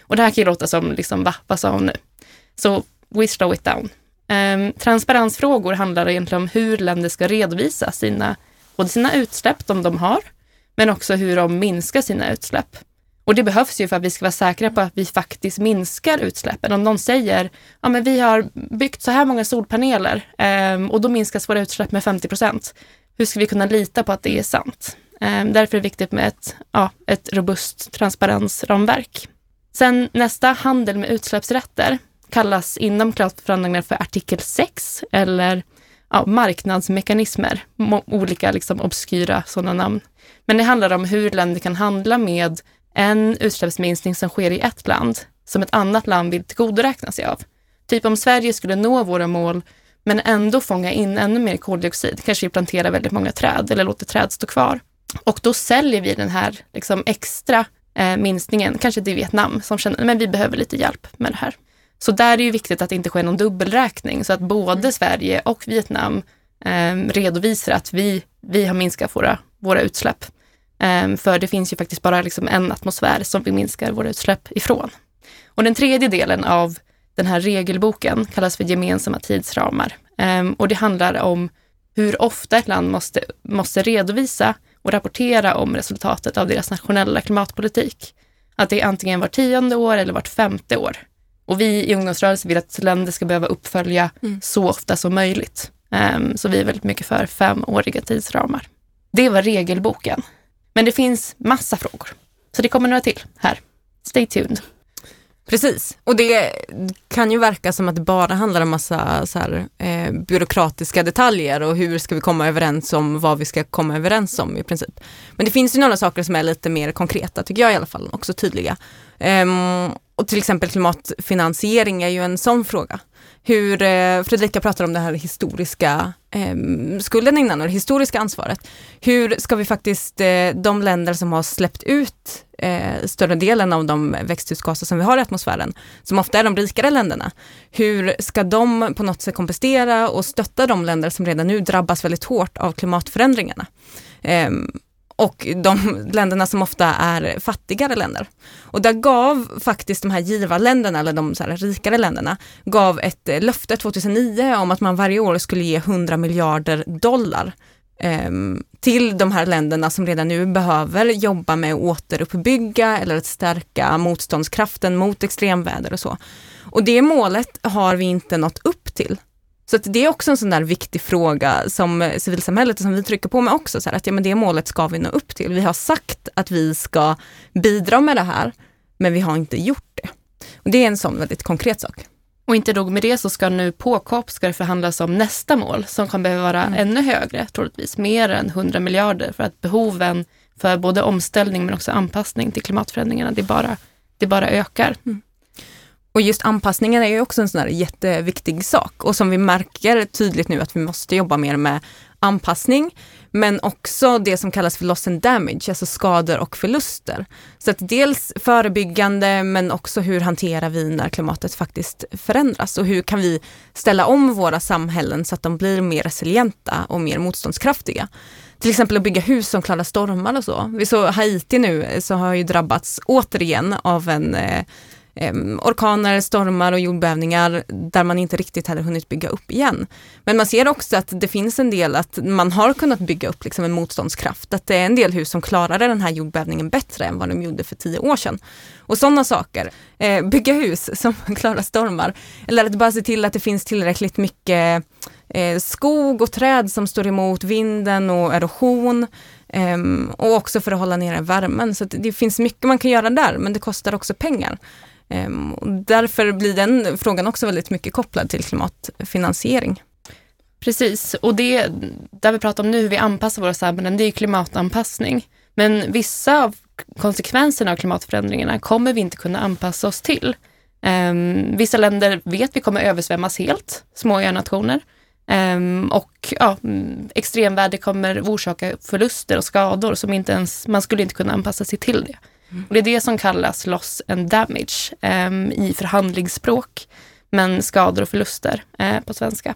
Och det här kan ju låta som, liksom, va, vad sa hon nu? Så we slow it down. Um, transparensfrågor handlar egentligen om hur länder ska redovisa sina, både sina utsläpp, de de har, men också hur de minskar sina utsläpp. Och det behövs ju för att vi ska vara säkra på att vi faktiskt minskar utsläppen. Om någon säger, ja men vi har byggt så här många solpaneler eh, och då minskas våra utsläpp med 50 procent. Hur ska vi kunna lita på att det är sant? Eh, därför är det viktigt med ett, ja, ett robust transparensramverk. Sen nästa, handel med utsläppsrätter, kallas inom klimatförhandlingarna för artikel 6 eller ja, marknadsmekanismer. Olika liksom, obskyra sådana namn. Men det handlar om hur länder kan handla med en utsläppsminskning som sker i ett land som ett annat land vill tillgodoräkna sig av. Typ om Sverige skulle nå våra mål men ändå fånga in ännu mer koldioxid, kanske vi planterar väldigt många träd eller låter träd stå kvar. Och då säljer vi den här liksom, extra eh, minskningen, kanske till Vietnam som känner men vi behöver lite hjälp med det här. Så där är det ju viktigt att det inte sker någon dubbelräkning så att både Sverige och Vietnam eh, redovisar att vi, vi har minskat våra, våra utsläpp. Eh, för det finns ju faktiskt bara liksom en atmosfär som vi minskar våra utsläpp ifrån. Och den tredje delen av den här regelboken kallas för gemensamma tidsramar. Eh, och det handlar om hur ofta ett land måste, måste redovisa och rapportera om resultatet av deras nationella klimatpolitik. Att det är antingen var tionde år eller vart femte år. Och vi i ungdomsrörelsen vill att länder ska behöva uppfölja Mm. så ofta som möjligt. Ehm, så vi är väldigt mycket för femåriga tidsramar. Det var regelboken. Men det finns massa frågor. Så det kommer några till här. Stay tuned. Precis, och det kan ju verka som att det bara handlar om massa så här, eh, byråkratiska detaljer och hur ska vi komma överens om vad vi ska komma överens om i princip. Men det finns ju några saker som är lite mer konkreta, tycker jag i alla fall, också tydliga. Um, och till exempel klimatfinansiering är ju en sån fråga. Hur, eh, Fredrika pratar om det här historiska eh, skulden innan och det historiska ansvaret. Hur ska vi faktiskt, eh, de länder som har släppt ut eh, större delen av de växthusgaser som vi har i atmosfären, som ofta är de rikare länderna, hur ska de på något sätt kompensera och stötta de länder som redan nu drabbas väldigt hårt av klimatförändringarna? Ehm, och de länderna som ofta är fattigare länder. Och där gav faktiskt de här givarländerna, eller de så här rikare länderna, gav ett eh, löfte 2009 om att man varje år skulle ge 100 miljarder dollar ehm, till de här länderna som redan nu behöver jobba med att återuppbygga eller att stärka motståndskraften mot extremväder och så. Och det målet har vi inte nått upp till. Så det är också en sån där viktig fråga som civilsamhället och som vi trycker på med också, så här, att ja, men det målet ska vi nå upp till. Vi har sagt att vi ska bidra med det här, men vi har inte gjort det. Och det är en sån väldigt konkret sak. Och inte nog med det så ska nu på COP ska det förhandlas om nästa mål som kan behöva vara Mm. ännu högre, troligtvis mer än 100 miljarder för att behoven för både omställning men också anpassning till klimatförändringarna, det bara, det bara ökar. Och just anpassningen är ju också en sån här jätteviktig sak och som vi märker tydligt nu att vi måste jobba mer med anpassning, men också det som kallas för loss and damage, alltså skador och förluster. Så att dels förebyggande, men också hur hanterar vi när klimatet faktiskt förändras och hur kan vi ställa om våra samhällen så att de blir mer resilienta och mer motståndskraftiga. Till exempel att bygga hus som klarar stormar och så. Vi såg Haiti nu, så har ju drabbats återigen av en eh, eh, orkaner, stormar och jordbävningar där man inte riktigt hade hunnit bygga upp igen. Men man ser också att det finns en del att man har kunnat bygga upp liksom en motståndskraft. Att det är en del hus som klarade den här jordbävningen bättre än vad de gjorde för tio år sedan. Och sådana saker. Eh, bygga hus som klarar stormar. Eller att bara se till att det finns tillräckligt mycket eh, skog och träd som står emot vinden och erosion. Um, och också för att hålla nere värmen. Så det finns mycket man kan göra där, men det kostar också pengar. Ehm, därför blir den frågan också väldigt mycket kopplad till klimatfinansiering. Precis, och det där vi pratar om nu, hur vi anpassar våra samhällen, det är klimatanpassning. Men vissa av konsekvenserna av klimatförändringarna kommer vi inte kunna anpassa oss till. Um, vissa länder vet vi kommer översvämmas helt, små önationer. Um, och ja, extremväder kommer orsaka förluster och skador som inte ens, man skulle inte kunna anpassa sig till det. Och det är det som kallas loss and damage um, i förhandlingsspråk, men skador och förluster uh, på svenska.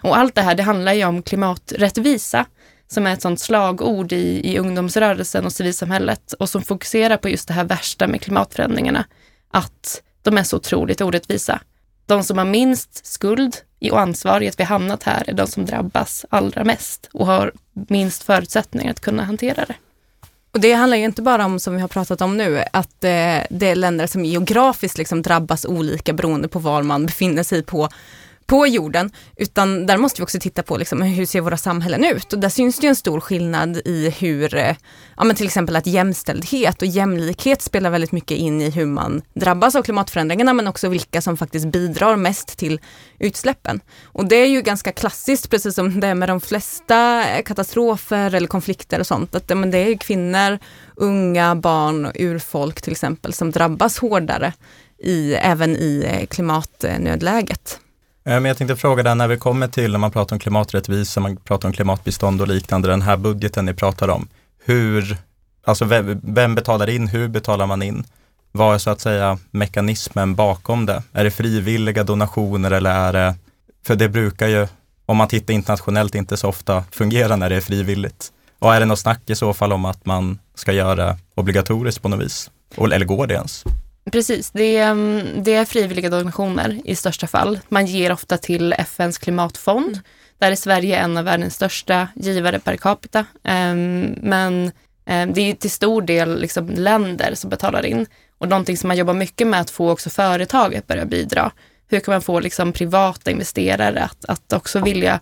Och allt det här, det handlar ju om klimaträttvisa, som är ett sånt slagord i, i ungdomsrörelsen och civilsamhället och som fokuserar på just det här värsta med klimatförändringarna, att de är så otroligt orättvisa. De som har minst skuld och ansvar i att vi hamnat här är de som drabbas allra mest och har minst förutsättningar att kunna hantera det. Och det handlar ju inte bara om, som vi har pratat om nu, att eh, det är länder som geografiskt liksom drabbas olika beroende på var man befinner sig på på jorden, utan där måste vi också titta på liksom, hur ser våra samhällen ut? Och där syns det en stor skillnad i hur, eh, ja men till exempel att jämställdhet och jämlikhet spelar väldigt mycket in i hur man drabbas av klimatförändringarna, men också vilka som faktiskt bidrar mest till utsläppen. Och det är ju ganska klassiskt, precis som det är med de flesta eh, katastrofer eller konflikter och sånt, att men det är kvinnor, unga, barn och urfolk till exempel som drabbas hårdare i, även i eh, klimatnödläget. Eh, men jag tänkte fråga där när vi kommer till när man pratar om klimaträttvisa, man pratar om klimatbistånd och liknande, den här budgeten ni pratar om. Hur, alltså vem, vem betalar in, hur betalar man in? Vad är så att säga mekanismen bakom det? Är det frivilliga donationer eller är det, för det brukar ju, om man tittar internationellt, inte så ofta fungera när det är frivilligt. Och är det något snack i så fall om att man ska göra obligatoriskt på något vis? Eller går det ens? Precis, det är, mm, det är frivilliga donationer i största fall. Man ger ofta till FNs klimatfond. Där är Sverige en av världens största givare per capita. Ehm, men ehm, det är till stor del liksom länder som betalar in. Och någonting som man jobbar mycket med att få också företag att börja bidra. Hur kan man få liksom privata investerare att, att också vilja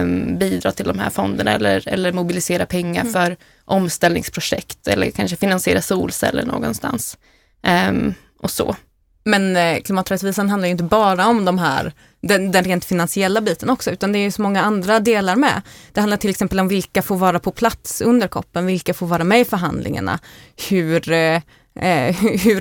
um, bidra till de här fonderna eller, eller mobilisera pengar mm. för omställningsprojekt eller kanske finansiera solceller någonstans. Um, och så. Men eh, klimaträttvisan handlar ju inte bara om de här, den, den, rent finansiella biten också, utan det är ju så många andra delar med. Det handlar till exempel om vilka får vara på plats under koppen, vilka får vara med i förhandlingarna, hur eh, eh, hur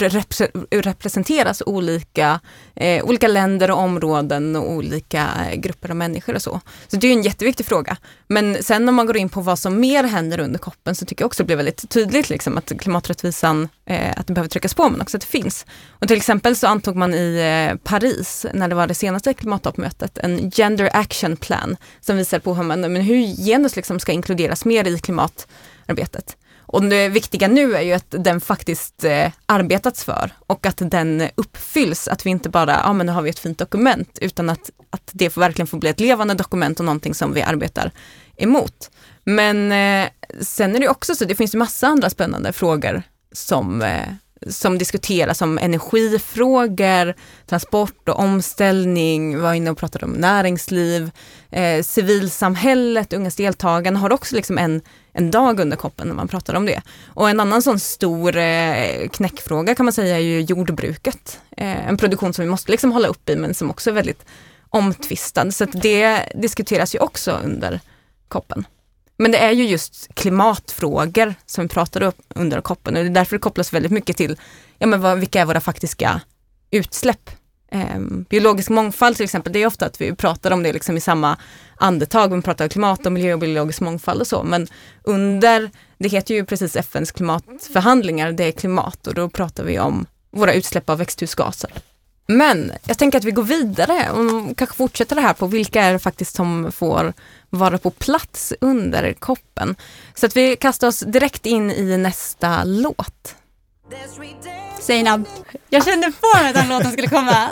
representeras olika, eh, olika länder och områden och olika eh, grupper av människor och så. Så det är en jätteviktig fråga. Men sen om man går in på vad som mer händer under koppen så tycker jag också det blir väldigt tydligt liksom, att klimaträttvisan, eh, att den behöver tryckas på men också att det finns. Och till exempel så antog man i eh, Paris, när det var det senaste klimattoppmötet, en gender action plan som visar på hur, man, men hur genus liksom ska inkluderas mer i klimatarbetet. Och det viktiga nu är ju att den faktiskt eh, arbetats för och att den uppfylls. Att vi inte bara, ja men nu har vi ett fint dokument, utan att, att det får verkligen får bli ett levande dokument och någonting som vi arbetar emot. Men eh, sen är det också så, det finns ju massa andra spännande frågor som eh, som diskuteras om energifrågor, transport och omställning, vi var inne och pratade om näringsliv, eh, civilsamhället, ungas deltagande har också liksom en, en dag under koppen när man pratar om det. Och en annan sån stor eh, knäckfråga kan man säga är ju jordbruket. Eh, en produktion som vi måste liksom hålla upp i men som också är väldigt omtvistad. Så det diskuteras ju också under koppen. Men det är ju just klimatfrågor som vi pratar om under koppen och det är därför det kopplas väldigt mycket till ja, men vad, vilka är våra faktiska utsläpp. Eh, biologisk mångfald till exempel, det är ofta att vi pratar om det liksom i samma andetag. Vi pratar om klimat och miljö och biologisk mångfald och så. Men under, det heter ju precis FNs klimatförhandlingar, det är klimat och då pratar vi om våra utsläpp av växthusgaser. Men jag tänker att vi går vidare och kanske fortsätter det här på vilka är det faktiskt som får vara på plats under koppen. Så att vi kastar oss direkt in i nästa låt. Seinab. Jag kände på mig att den låten skulle komma.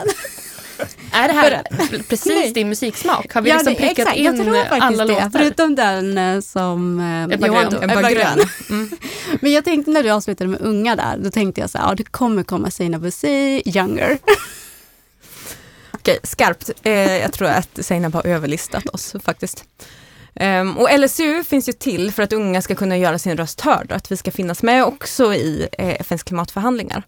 Är det här precis din musiksmak? Har vi liksom det- prickat exakt. in Jag tror faktiskt alla det. låtar? Förutom den eh, som eh, Johan Grön. tog, Ebba Grön. Grön. Men jag tänkte när du avslutade med unga där, då tänkte jag så här, ja det kommer komma Seinab Younger. Okej, skarpt. Eh, jag tror att Seinab har överlistat oss faktiskt. Um, och LSU finns ju till för att unga ska kunna göra sin röst hörd och att vi ska finnas med också i eh, FNs klimatförhandlingar.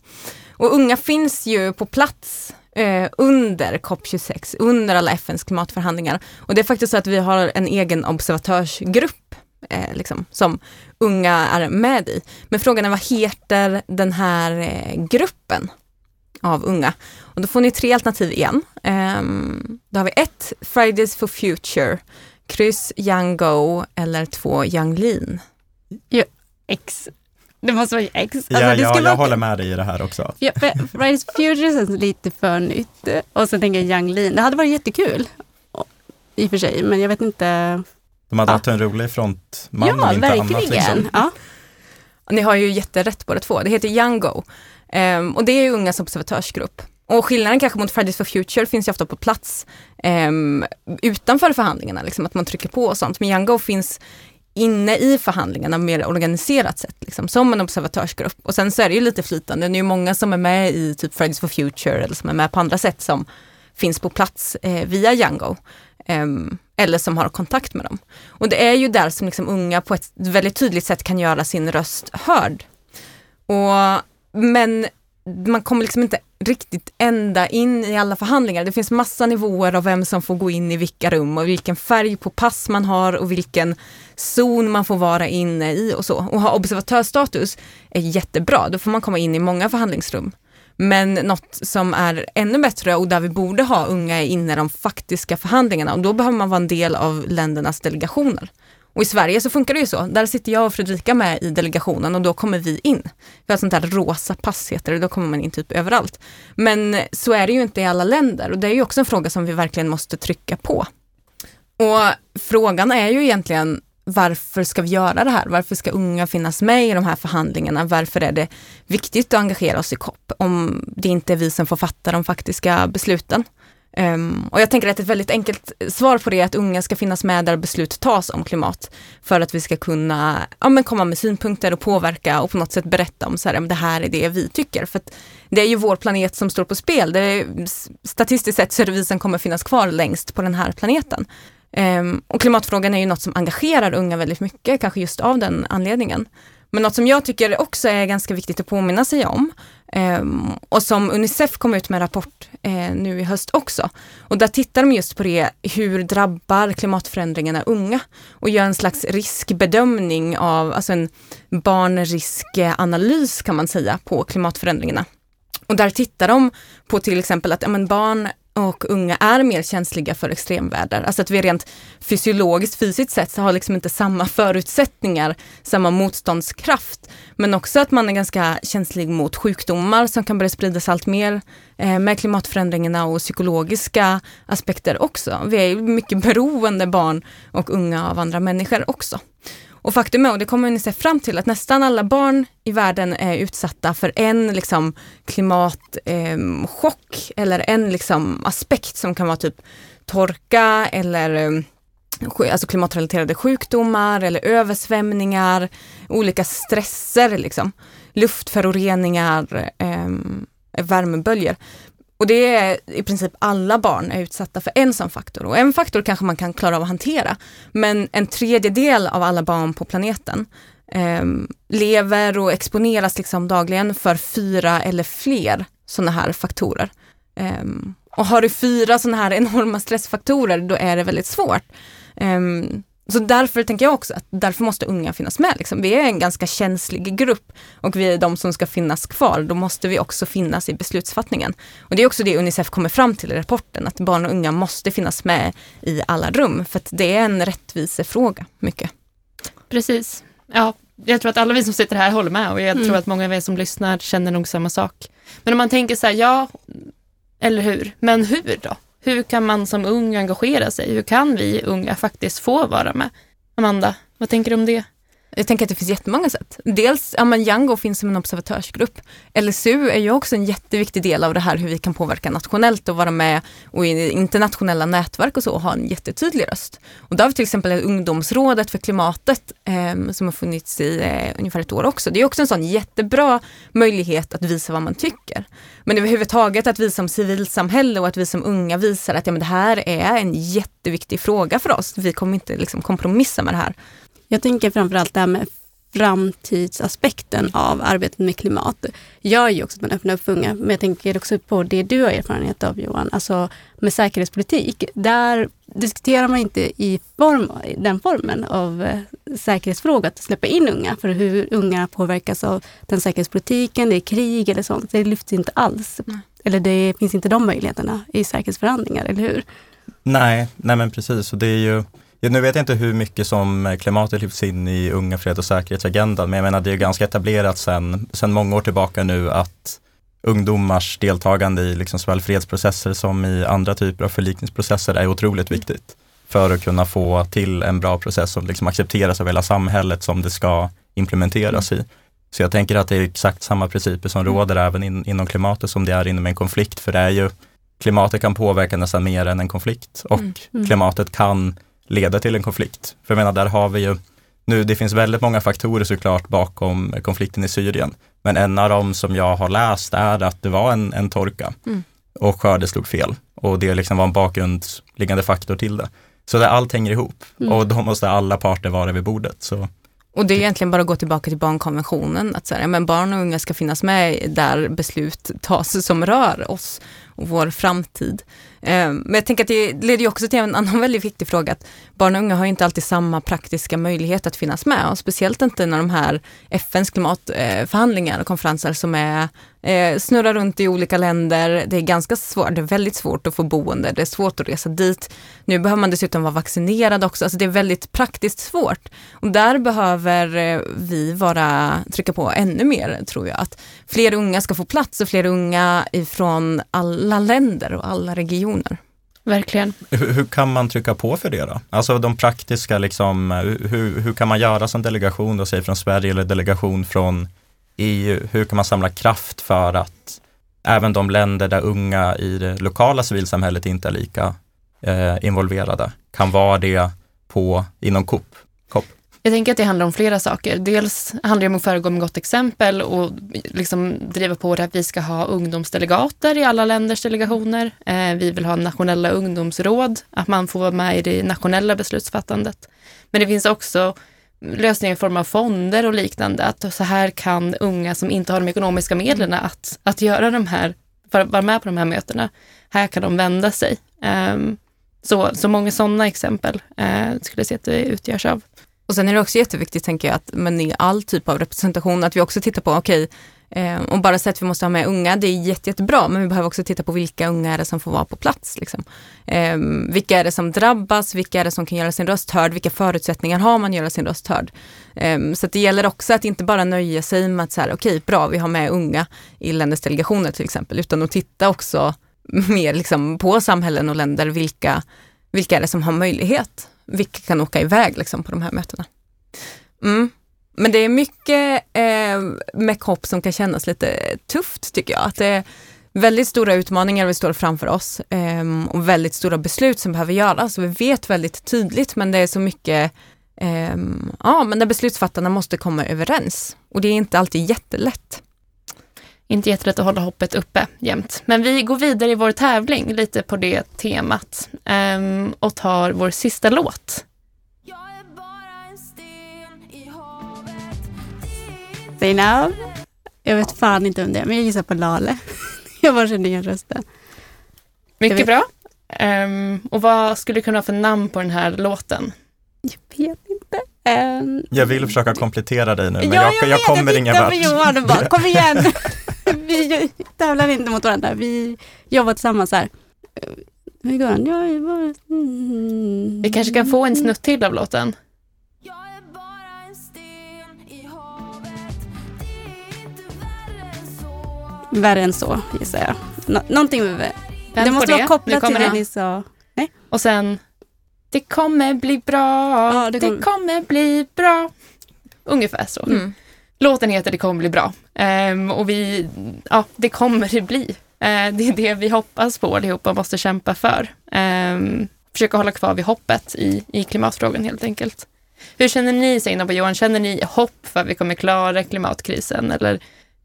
Och unga finns ju på plats eh, under COP26, under alla FNs klimatförhandlingar. Och det är faktiskt så att vi har en egen observatörsgrupp eh, liksom, som unga är med i. Men frågan är vad heter den här eh, gruppen av unga? Och då får ni tre alternativ igen. Um, då har vi ett, Fridays for Future, kryss Young Go eller två Young Lean. X. Det måste vara X. Alltså, Ja, det ja, ska jag vara- håller med dig i det här också. Ja, Fridays for Future känns lite för nytt. Och så tänker jag Young Lean. Det hade varit jättekul. I och för sig, men jag vet inte. De hade Ja. haft en rolig frontman ja, om inte verkligen. annat. Liksom. Ja. Ni har ju jätterätt båda två. Det heter Young Go. Um, och det är ju ungas observatörsgrupp. Och skillnaden kanske mot Fridays for Future finns ju ofta på plats um, utanför förhandlingarna, liksom, att man trycker på och sånt. Men Young Go finns inne i förhandlingarna mer organiserat sätt, liksom, som en observatörsgrupp. Och sen så är det ju lite flytande, det är ju många som är med i typ Fridays for Future eller som är med på andra sätt som finns på plats eh, via Yango. Go. Ehm, eller som har kontakt med dem. Och det är ju där som liksom unga på ett väldigt tydligt sätt kan göra sin röst hörd. Och, men man kommer liksom inte riktigt ända in i alla förhandlingar. Det finns massa nivåer av vem som får gå in i vilka rum och vilken färg på pass man har och vilken zon man får vara inne i och så. Och ha observatörsstatus är jättebra, då får man komma in i många förhandlingsrum. Men något som är ännu bättre och där vi borde ha unga inne i de faktiska förhandlingarna och då behöver man vara en del av ländernas delegationer. Och i Sverige så funkar det ju så. Där sitter jag och Fredrika med i delegationen och då kommer vi in. Vi har ett sånt där rosa pass heter det, då kommer man in typ överallt. Men så är det ju inte i alla länder och det är ju också en fråga som vi verkligen måste trycka på. Och frågan är ju egentligen varför ska vi göra det här? Varför ska unga finnas med i de här förhandlingarna? Varför är det viktigt att engagera oss i COP om det inte är vi som får fatta de faktiska besluten? Um, och jag tänker att ett väldigt enkelt svar på det är att unga ska finnas med där beslut tas om klimat för att vi ska kunna ja, men komma med synpunkter och påverka och på något sätt berätta om så här, det här är det vi tycker. För att det är ju vår planet som står på spel. Det är, statistiskt sett så är det vi som kommer finnas kvar längst på den här planeten. Um, och klimatfrågan är ju något som engagerar unga väldigt mycket, kanske just av den anledningen. Men något som jag tycker också är ganska viktigt att påminna sig om ehm, och som Unicef kom ut med en rapport eh, nu i höst också. Och där tittar de just på det, hur drabbar klimatförändringarna unga? Och gör en slags riskbedömning av, alltså en barnriskanalys kan man säga på klimatförändringarna. Och där tittar de på till exempel att ja, men barn och unga är mer känsliga för extremväder. Alltså att vi rent fysiologiskt, fysiskt sett, så har liksom inte samma förutsättningar, samma motståndskraft. Men också att man är ganska känslig mot sjukdomar som kan börja spridas allt mer eh, med klimatförändringarna och psykologiska aspekter också. Vi är ju mycket beroende, barn och unga, av andra människor också. Och faktum är, och det kommer ni se fram till, att nästan alla barn i världen är utsatta för en liksom, klimatchock ehm, eh, eller en liksom, aspekt som kan vara typ torka eller ehm, alltså klimatrelaterade sjukdomar eller översvämningar, olika stresser, liksom, luftföroreningar, eh, värmeböljor. Och det är i princip alla barn är utsatta för en sån faktor. Och en faktor kanske man kan klara av att hantera. Men en tredjedel av alla barn på planeten eh, lever och exponeras liksom dagligen för fyra eller fler sådana här faktorer. Eh, och har du fyra sådana här enorma stressfaktorer, då är det väldigt svårt. Eh, så därför tänker jag också att därför måste unga finnas med. Liksom. Vi är en ganska känslig grupp och vi är de som ska finnas kvar. Då måste vi också finnas i beslutsfattningen. Och det är också det Unicef kommer fram till i rapporten, att barn och unga måste finnas med i alla rum. För att det är en rättvisefråga, mycket. Precis. Ja, jag tror att alla vi som sitter här håller med och jag Mm. tror att många av er som lyssnar känner nog samma sak. Men om man tänker så här, ja, eller hur? Men hur då? Hur kan man som ung engagera sig? Hur kan vi unga faktiskt få vara med? Amanda, vad tänker du om det? Jag tänker att det finns jättemånga sätt. Dels, ja men Django finns som en observatörsgrupp. LSU är ju också en jätteviktig del av det här hur vi kan påverka nationellt och vara med och i internationella nätverk och så och ha en jättetydlig röst. Och där har vi till exempel ungdomsrådet för klimatet eh, som har funnits i eh, ungefär ett år också. Det är också en sån jättebra möjlighet att visa vad man tycker. Men överhuvudtaget att vi som civilsamhälle och att vi som unga visar att ja, men det här är en jätteviktig fråga för oss. Vi kommer inte liksom kompromissa med det här. Jag tänker framförallt det här med framtidsaspekten av arbetet med klimat. Jag är ju också att man öppnar upp för unga, men jag tänker också på det du har erfarenhet av Johan, alltså med säkerhetspolitik. Där diskuterar man inte i form, den formen av eh, säkerhetsfråga, att släppa in unga, för hur unga påverkas av den säkerhetspolitiken, det är krig eller sånt, det lyfts inte alls. Nej. Eller det finns inte de möjligheterna i säkerhetsförhandlingar, eller hur? Nej, nej men precis. Och det är ju, ja, nu vet jag inte hur mycket som klimatet lyfts in i unga fred och säkerhetsagendan, men jag menar det är ganska etablerat sedan sen många år tillbaka nu att ungdomars deltagande i liksom såväl fredsprocesser som i andra typer av förlikningsprocesser är otroligt viktigt för att kunna få till en bra process som liksom accepteras av hela samhället som det ska implementeras i. Så jag tänker att det är exakt samma principer som råder även in, inom klimatet som det är inom en konflikt, för det är ju klimatet kan påverka nästan mer än en konflikt och Mm. Mm. klimatet kan leda till en konflikt. För jag menar, där har vi ju, nu det finns väldigt många faktorer såklart bakom konflikten i Syrien, men en av dem som jag har läst är att det var en, en torka Mm. och skörden slog fel och det liksom var en bakgrundsliggande faktor till det. Så det allt hänger ihop Mm. och då måste alla parter vara vid bordet. Så och det är egentligen bara att gå tillbaka till barnkonventionen, att säga, men barn och unga ska finnas med där beslut tas som rör oss och vår framtid. Ehm, men jag tänker att det leder ju också till en annan väldigt viktig fråga, att barn och unga har inte alltid samma praktiska möjlighet att finnas med, och speciellt inte när de här FNs klimatförhandlingar och konferenser som är eh, snurrar runt i olika länder. Det är ganska svårt, det är väldigt svårt att få boende, det är svårt att resa dit. Nu behöver man dessutom vara vaccinerad också, alltså det är väldigt praktiskt svårt. Och där behöver eh, vi vara, trycka på ännu mer tror jag, att fler unga ska få plats och fler unga ifrån alla länder och alla regioner. Verkligen. hur, hur kan man trycka på för det då? Alltså de praktiska, liksom, hur, hur kan man göra som delegation, då, säg från Sverige eller delegation från EU? Hur kan man samla kraft för att även de länder där unga i det lokala civilsamhället inte är lika eh, involverade kan vara det på, inom COP? Jag tänker att det handlar om flera saker. Dels handlar det om att föregå med gott exempel och liksom driva på det att vi ska ha ungdomsdelegater i alla länders delegationer. Eh, vi vill ha nationella ungdomsråd, att man får vara med i det nationella beslutsfattandet. Men det finns också lösningar i form av fonder och liknande, att så här kan unga som inte har de ekonomiska medlen att, att göra de här, för att vara med på de här mötena, här kan de vända sig. Um, så, så många sådana exempel uh, skulle jag säga att det utgörs av. Och sen är det också jätteviktigt, tänker jag, att men i all typ av representation, att vi också tittar på, okej, eh, och bara säga att vi måste ha med unga, det är jätte, jättebra, men vi behöver också titta på vilka unga är det som får vara på plats. Liksom. Eh, vilka är det som drabbas, vilka är det som kan göra sin röst hörd, vilka förutsättningar har man att göra sin röst hörd. Eh, så att det gäller också att inte bara nöja sig med att så här, okej, bra, vi har med unga i länders delegationer till exempel, utan att titta också mer liksom, på samhällen och länder, vilka, vilka är det som har möjlighet vilka kan åka iväg liksom, på de här mötena. Mm. Men det är mycket eh, med COP som kan kännas lite tufft tycker jag. Att det är väldigt stora utmaningar vi står framför oss eh, och väldigt stora beslut som behöver göras. Vi vet väldigt tydligt men det är så mycket eh, ja, men där beslutsfattarna måste komma överens. Och det är inte alltid jättelätt. Inte jättelätt att hålla hoppet uppe jämt. Men vi går vidare i vår tävling lite på det temat ehm, och tar vår sista låt. Zainab. Jag vet fan inte om det är, men jag gissar på Lale. Jag bara känner igen rösten. Jag Mycket bra. Ehm, och vad skulle det kunna vara för namn på den här låten? Jag vet inte. Um, Jag vill försöka komplettera dig nu, men ja, jag, jag, vet, kommer jag ingen vart. på Johan och bara, kom igen. vi tävlar inte mot varandra. Vi jobbar tillsammans här. Hur går den? Jag är bara... Vi kanske kan få en snutt till av låten. Värre än så, gissar jag. Nå- någonting med... Vänt det måste vara kopplat till kommer det ni sa. Och sen Det kommer bli bra, Ja, det det, kommer- kommer bli bra. ungefär så. Mm. Låten heter Det kommer bli bra Ehm, och vi, ja, det kommer det bli. Eh, det är det vi hoppas på allihopa och måste kämpa för. Um, försöka hålla kvar vid hoppet i, i klimatfrågan helt enkelt. Hur känner ni Seinab och Johan? Känner ni hopp för att vi kommer klara klimatkrisen eller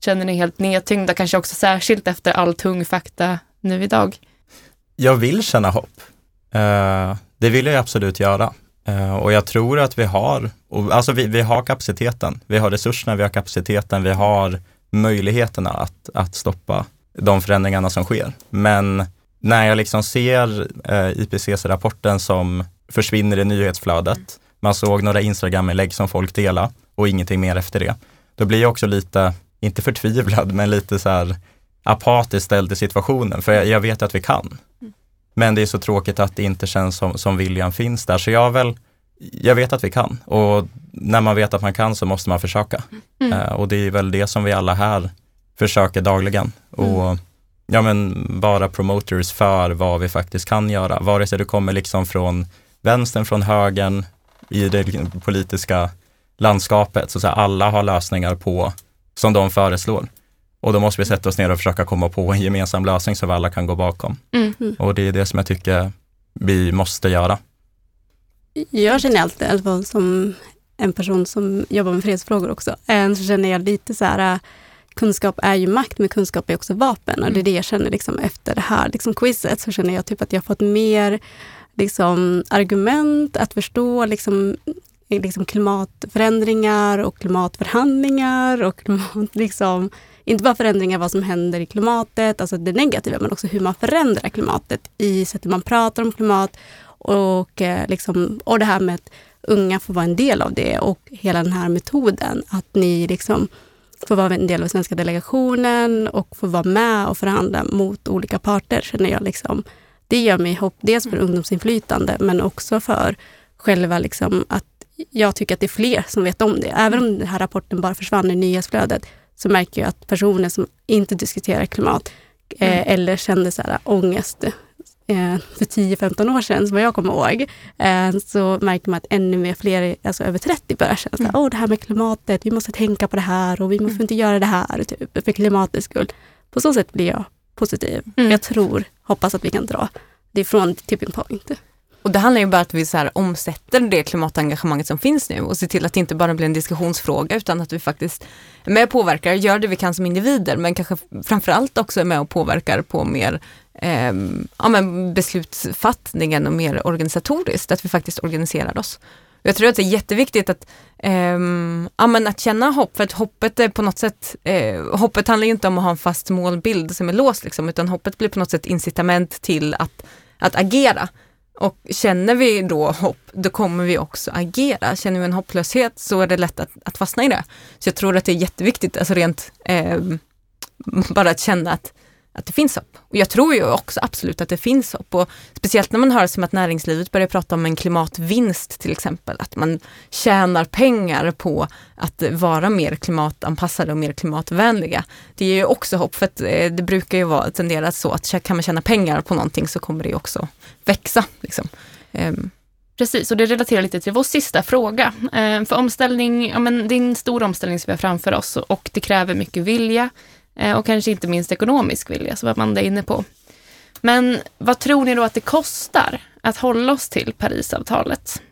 känner ni helt nedtyngda, kanske också särskilt efter all tung fakta nu idag? Jag vill känna hopp. Eh, det vill jag absolut göra. Eh, och jag tror att vi har, alltså vi, vi har kapaciteten, vi har resurserna, vi har kapaciteten, vi har möjligheterna att, att stoppa de förändringarna som sker. Men när jag liksom ser eh, IPCC-rapporten som försvinner i nyhetsflödet, man såg några Instagram-inlägg som folk delade och ingenting mer efter det, då blir jag också lite, inte förtvivlad, men lite så här apatiskt ställd i situationen, för jag, jag vet att vi kan. Men det är så tråkigt att det inte känns som, som viljan finns där. Så jag väl, jag vet att vi kan och när man vet att man kan så måste man försöka. Mm. Eh, och det är väl det som vi alla här försöker dagligen. Och ja men vara promoters för vad vi faktiskt kan göra. Vare sig du kommer liksom från vänstern, från högern, i det politiska landskapet. Så, så här, alla har lösningar på, som de föreslår. Och då måste vi sätta oss ner och försöka komma på en gemensam lösning så vi alla kan gå bakom. Mm. Och det är det som jag tycker vi måste göra. Jag känner alltid, i alla fall som en person som jobbar med fredsfrågor också, eh, så känner jag lite så här, eh, kunskap är ju makt, men kunskap är också vapen. Och det är det jag känner liksom, efter det här liksom, quizet, så känner jag typ att jag har fått mer liksom, argument att förstå liksom, liksom klimatförändringar och klimatförhandlingar och klimat, liksom, inte bara förändringar vad som händer i klimatet, alltså det negativa, men också hur man förändrar klimatet i sättet man pratar om klimat och, eh, liksom, och det här med att unga får vara en del av det och hela den här metoden, att ni liksom får vara en del av svenska delegationen och får vara med och förhandla mot olika parter, känner jag. Liksom. Det ger mig hopp, dels för ungdomsinflytande, men också för själva liksom att jag tycker att det är fler som vet om det. Även om den här rapporten bara försvann i nyhetsflödet, så märker jag att personer som inte diskuterar klimat eh, eller kände så här, ångest eh, för 10-15 år sedan, som jag kommer ihåg, eh, så märker man att ännu mer fler, alltså över 30, börjar känna mm. åh det här med klimatet, vi måste tänka på det här och vi måste inte göra det här typ, för klimatets skull. På så sätt blir jag positiv. Mm. Jag tror, hoppas att vi kan dra det ifrån tipping point. Och det handlar ju bara om att vi så här omsätter det klimatengagemanget som finns nu och ser till att det inte bara blir en diskussionsfråga utan att vi faktiskt är med och påverkar, gör det vi kan som individer men kanske framförallt också är med och påverkar på mer eh, ja, men beslutsfattningen och mer organisatoriskt, att vi faktiskt organiserar oss. Jag tror att det är jätteviktigt att, eh, ja, men att känna hopp, för att hoppet är på något sätt, eh, hoppet handlar ju inte om att ha en fast målbild som är låst, liksom, utan hoppet blir på något sätt incitament till att, att agera. Och känner vi då hopp, då kommer vi också agera. Känner vi en hopplöshet så är det lätt att, att fastna i det. Så jag tror att det är jätteviktigt, alltså rent eh, bara att känna att, att det finns hopp. Och jag tror ju också absolut att det finns hopp. Och speciellt när man hör som att näringslivet börjar prata om en klimatvinst till exempel. Att man tjänar pengar på att vara mer klimatanpassade och mer klimatvänliga. Det ger ju också hopp för att eh, det brukar ju vara tenderat så att kan man tjäna pengar på någonting så kommer det också växa. Liksom. Ehm. Precis, och det relaterar lite till vår sista fråga. Ehm, för omställning, ja, men det är en stor omställning som vi har framför oss och det kräver mycket vilja Eh, och kanske inte minst ekonomisk vilja, som Amanda är inne på. Men vad tror ni då att det kostar att hålla oss till Parisavtalet?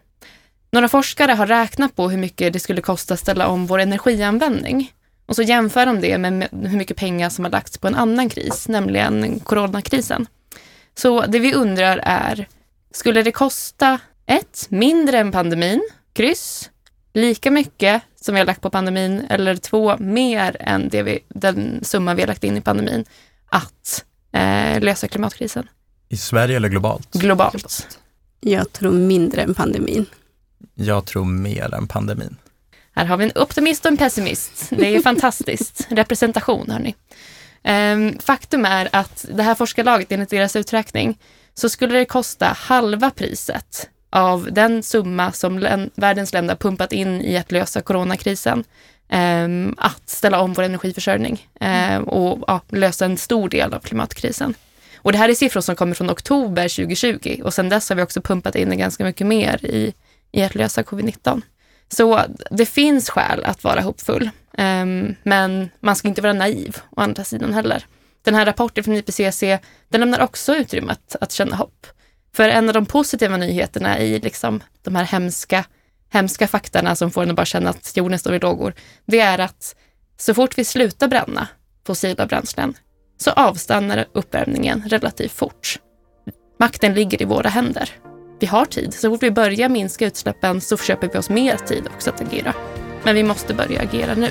Några forskare har räknat på hur mycket det skulle kosta att ställa om vår energianvändning. Och så jämför de det med hur mycket pengar som har lagts på en annan kris, nämligen coronakrisen. Så det vi undrar är, skulle det kosta ett, mindre än pandemin, kryss, lika mycket som vi har lagt på pandemin, eller två, mer än det vi, den summa vi har lagt in i pandemin, att eh, lösa klimatkrisen? I Sverige eller globalt? Globalt. Jag tror mindre än pandemin. Jag tror mer än pandemin. Här har vi en optimist och en pessimist. Det är ju fantastiskt. Representation, hörni. Um, faktum är att det här forskarlaget, enligt deras uträkning, så skulle det kosta halva priset av den summa som världens länder pumpat in i att lösa coronakrisen, um, att ställa om vår energiförsörjning um, och ja, lösa en stor del av klimatkrisen. Och det här är siffror som kommer från oktober 2020 och sedan dess har vi också pumpat in ganska mycket mer i, i att lösa covid-19. Så det finns skäl att vara hoppfull, um, men man ska inte vara naiv å andra sidan heller. Den här rapporten från IPCC, den lämnar också utrymme att, att känna hopp. För en av de positiva nyheterna i liksom de här hemska, hemska faktorna som får en att bara känna att jorden står i lågor, det är att så fort vi slutar bränna fossila bränslen så avstannar uppvärmningen relativt fort. Makten ligger i våra händer. Vi har tid. Så fort vi börjar minska utsläppen så köper vi oss mer tid också att agera. Men vi måste börja agera nu.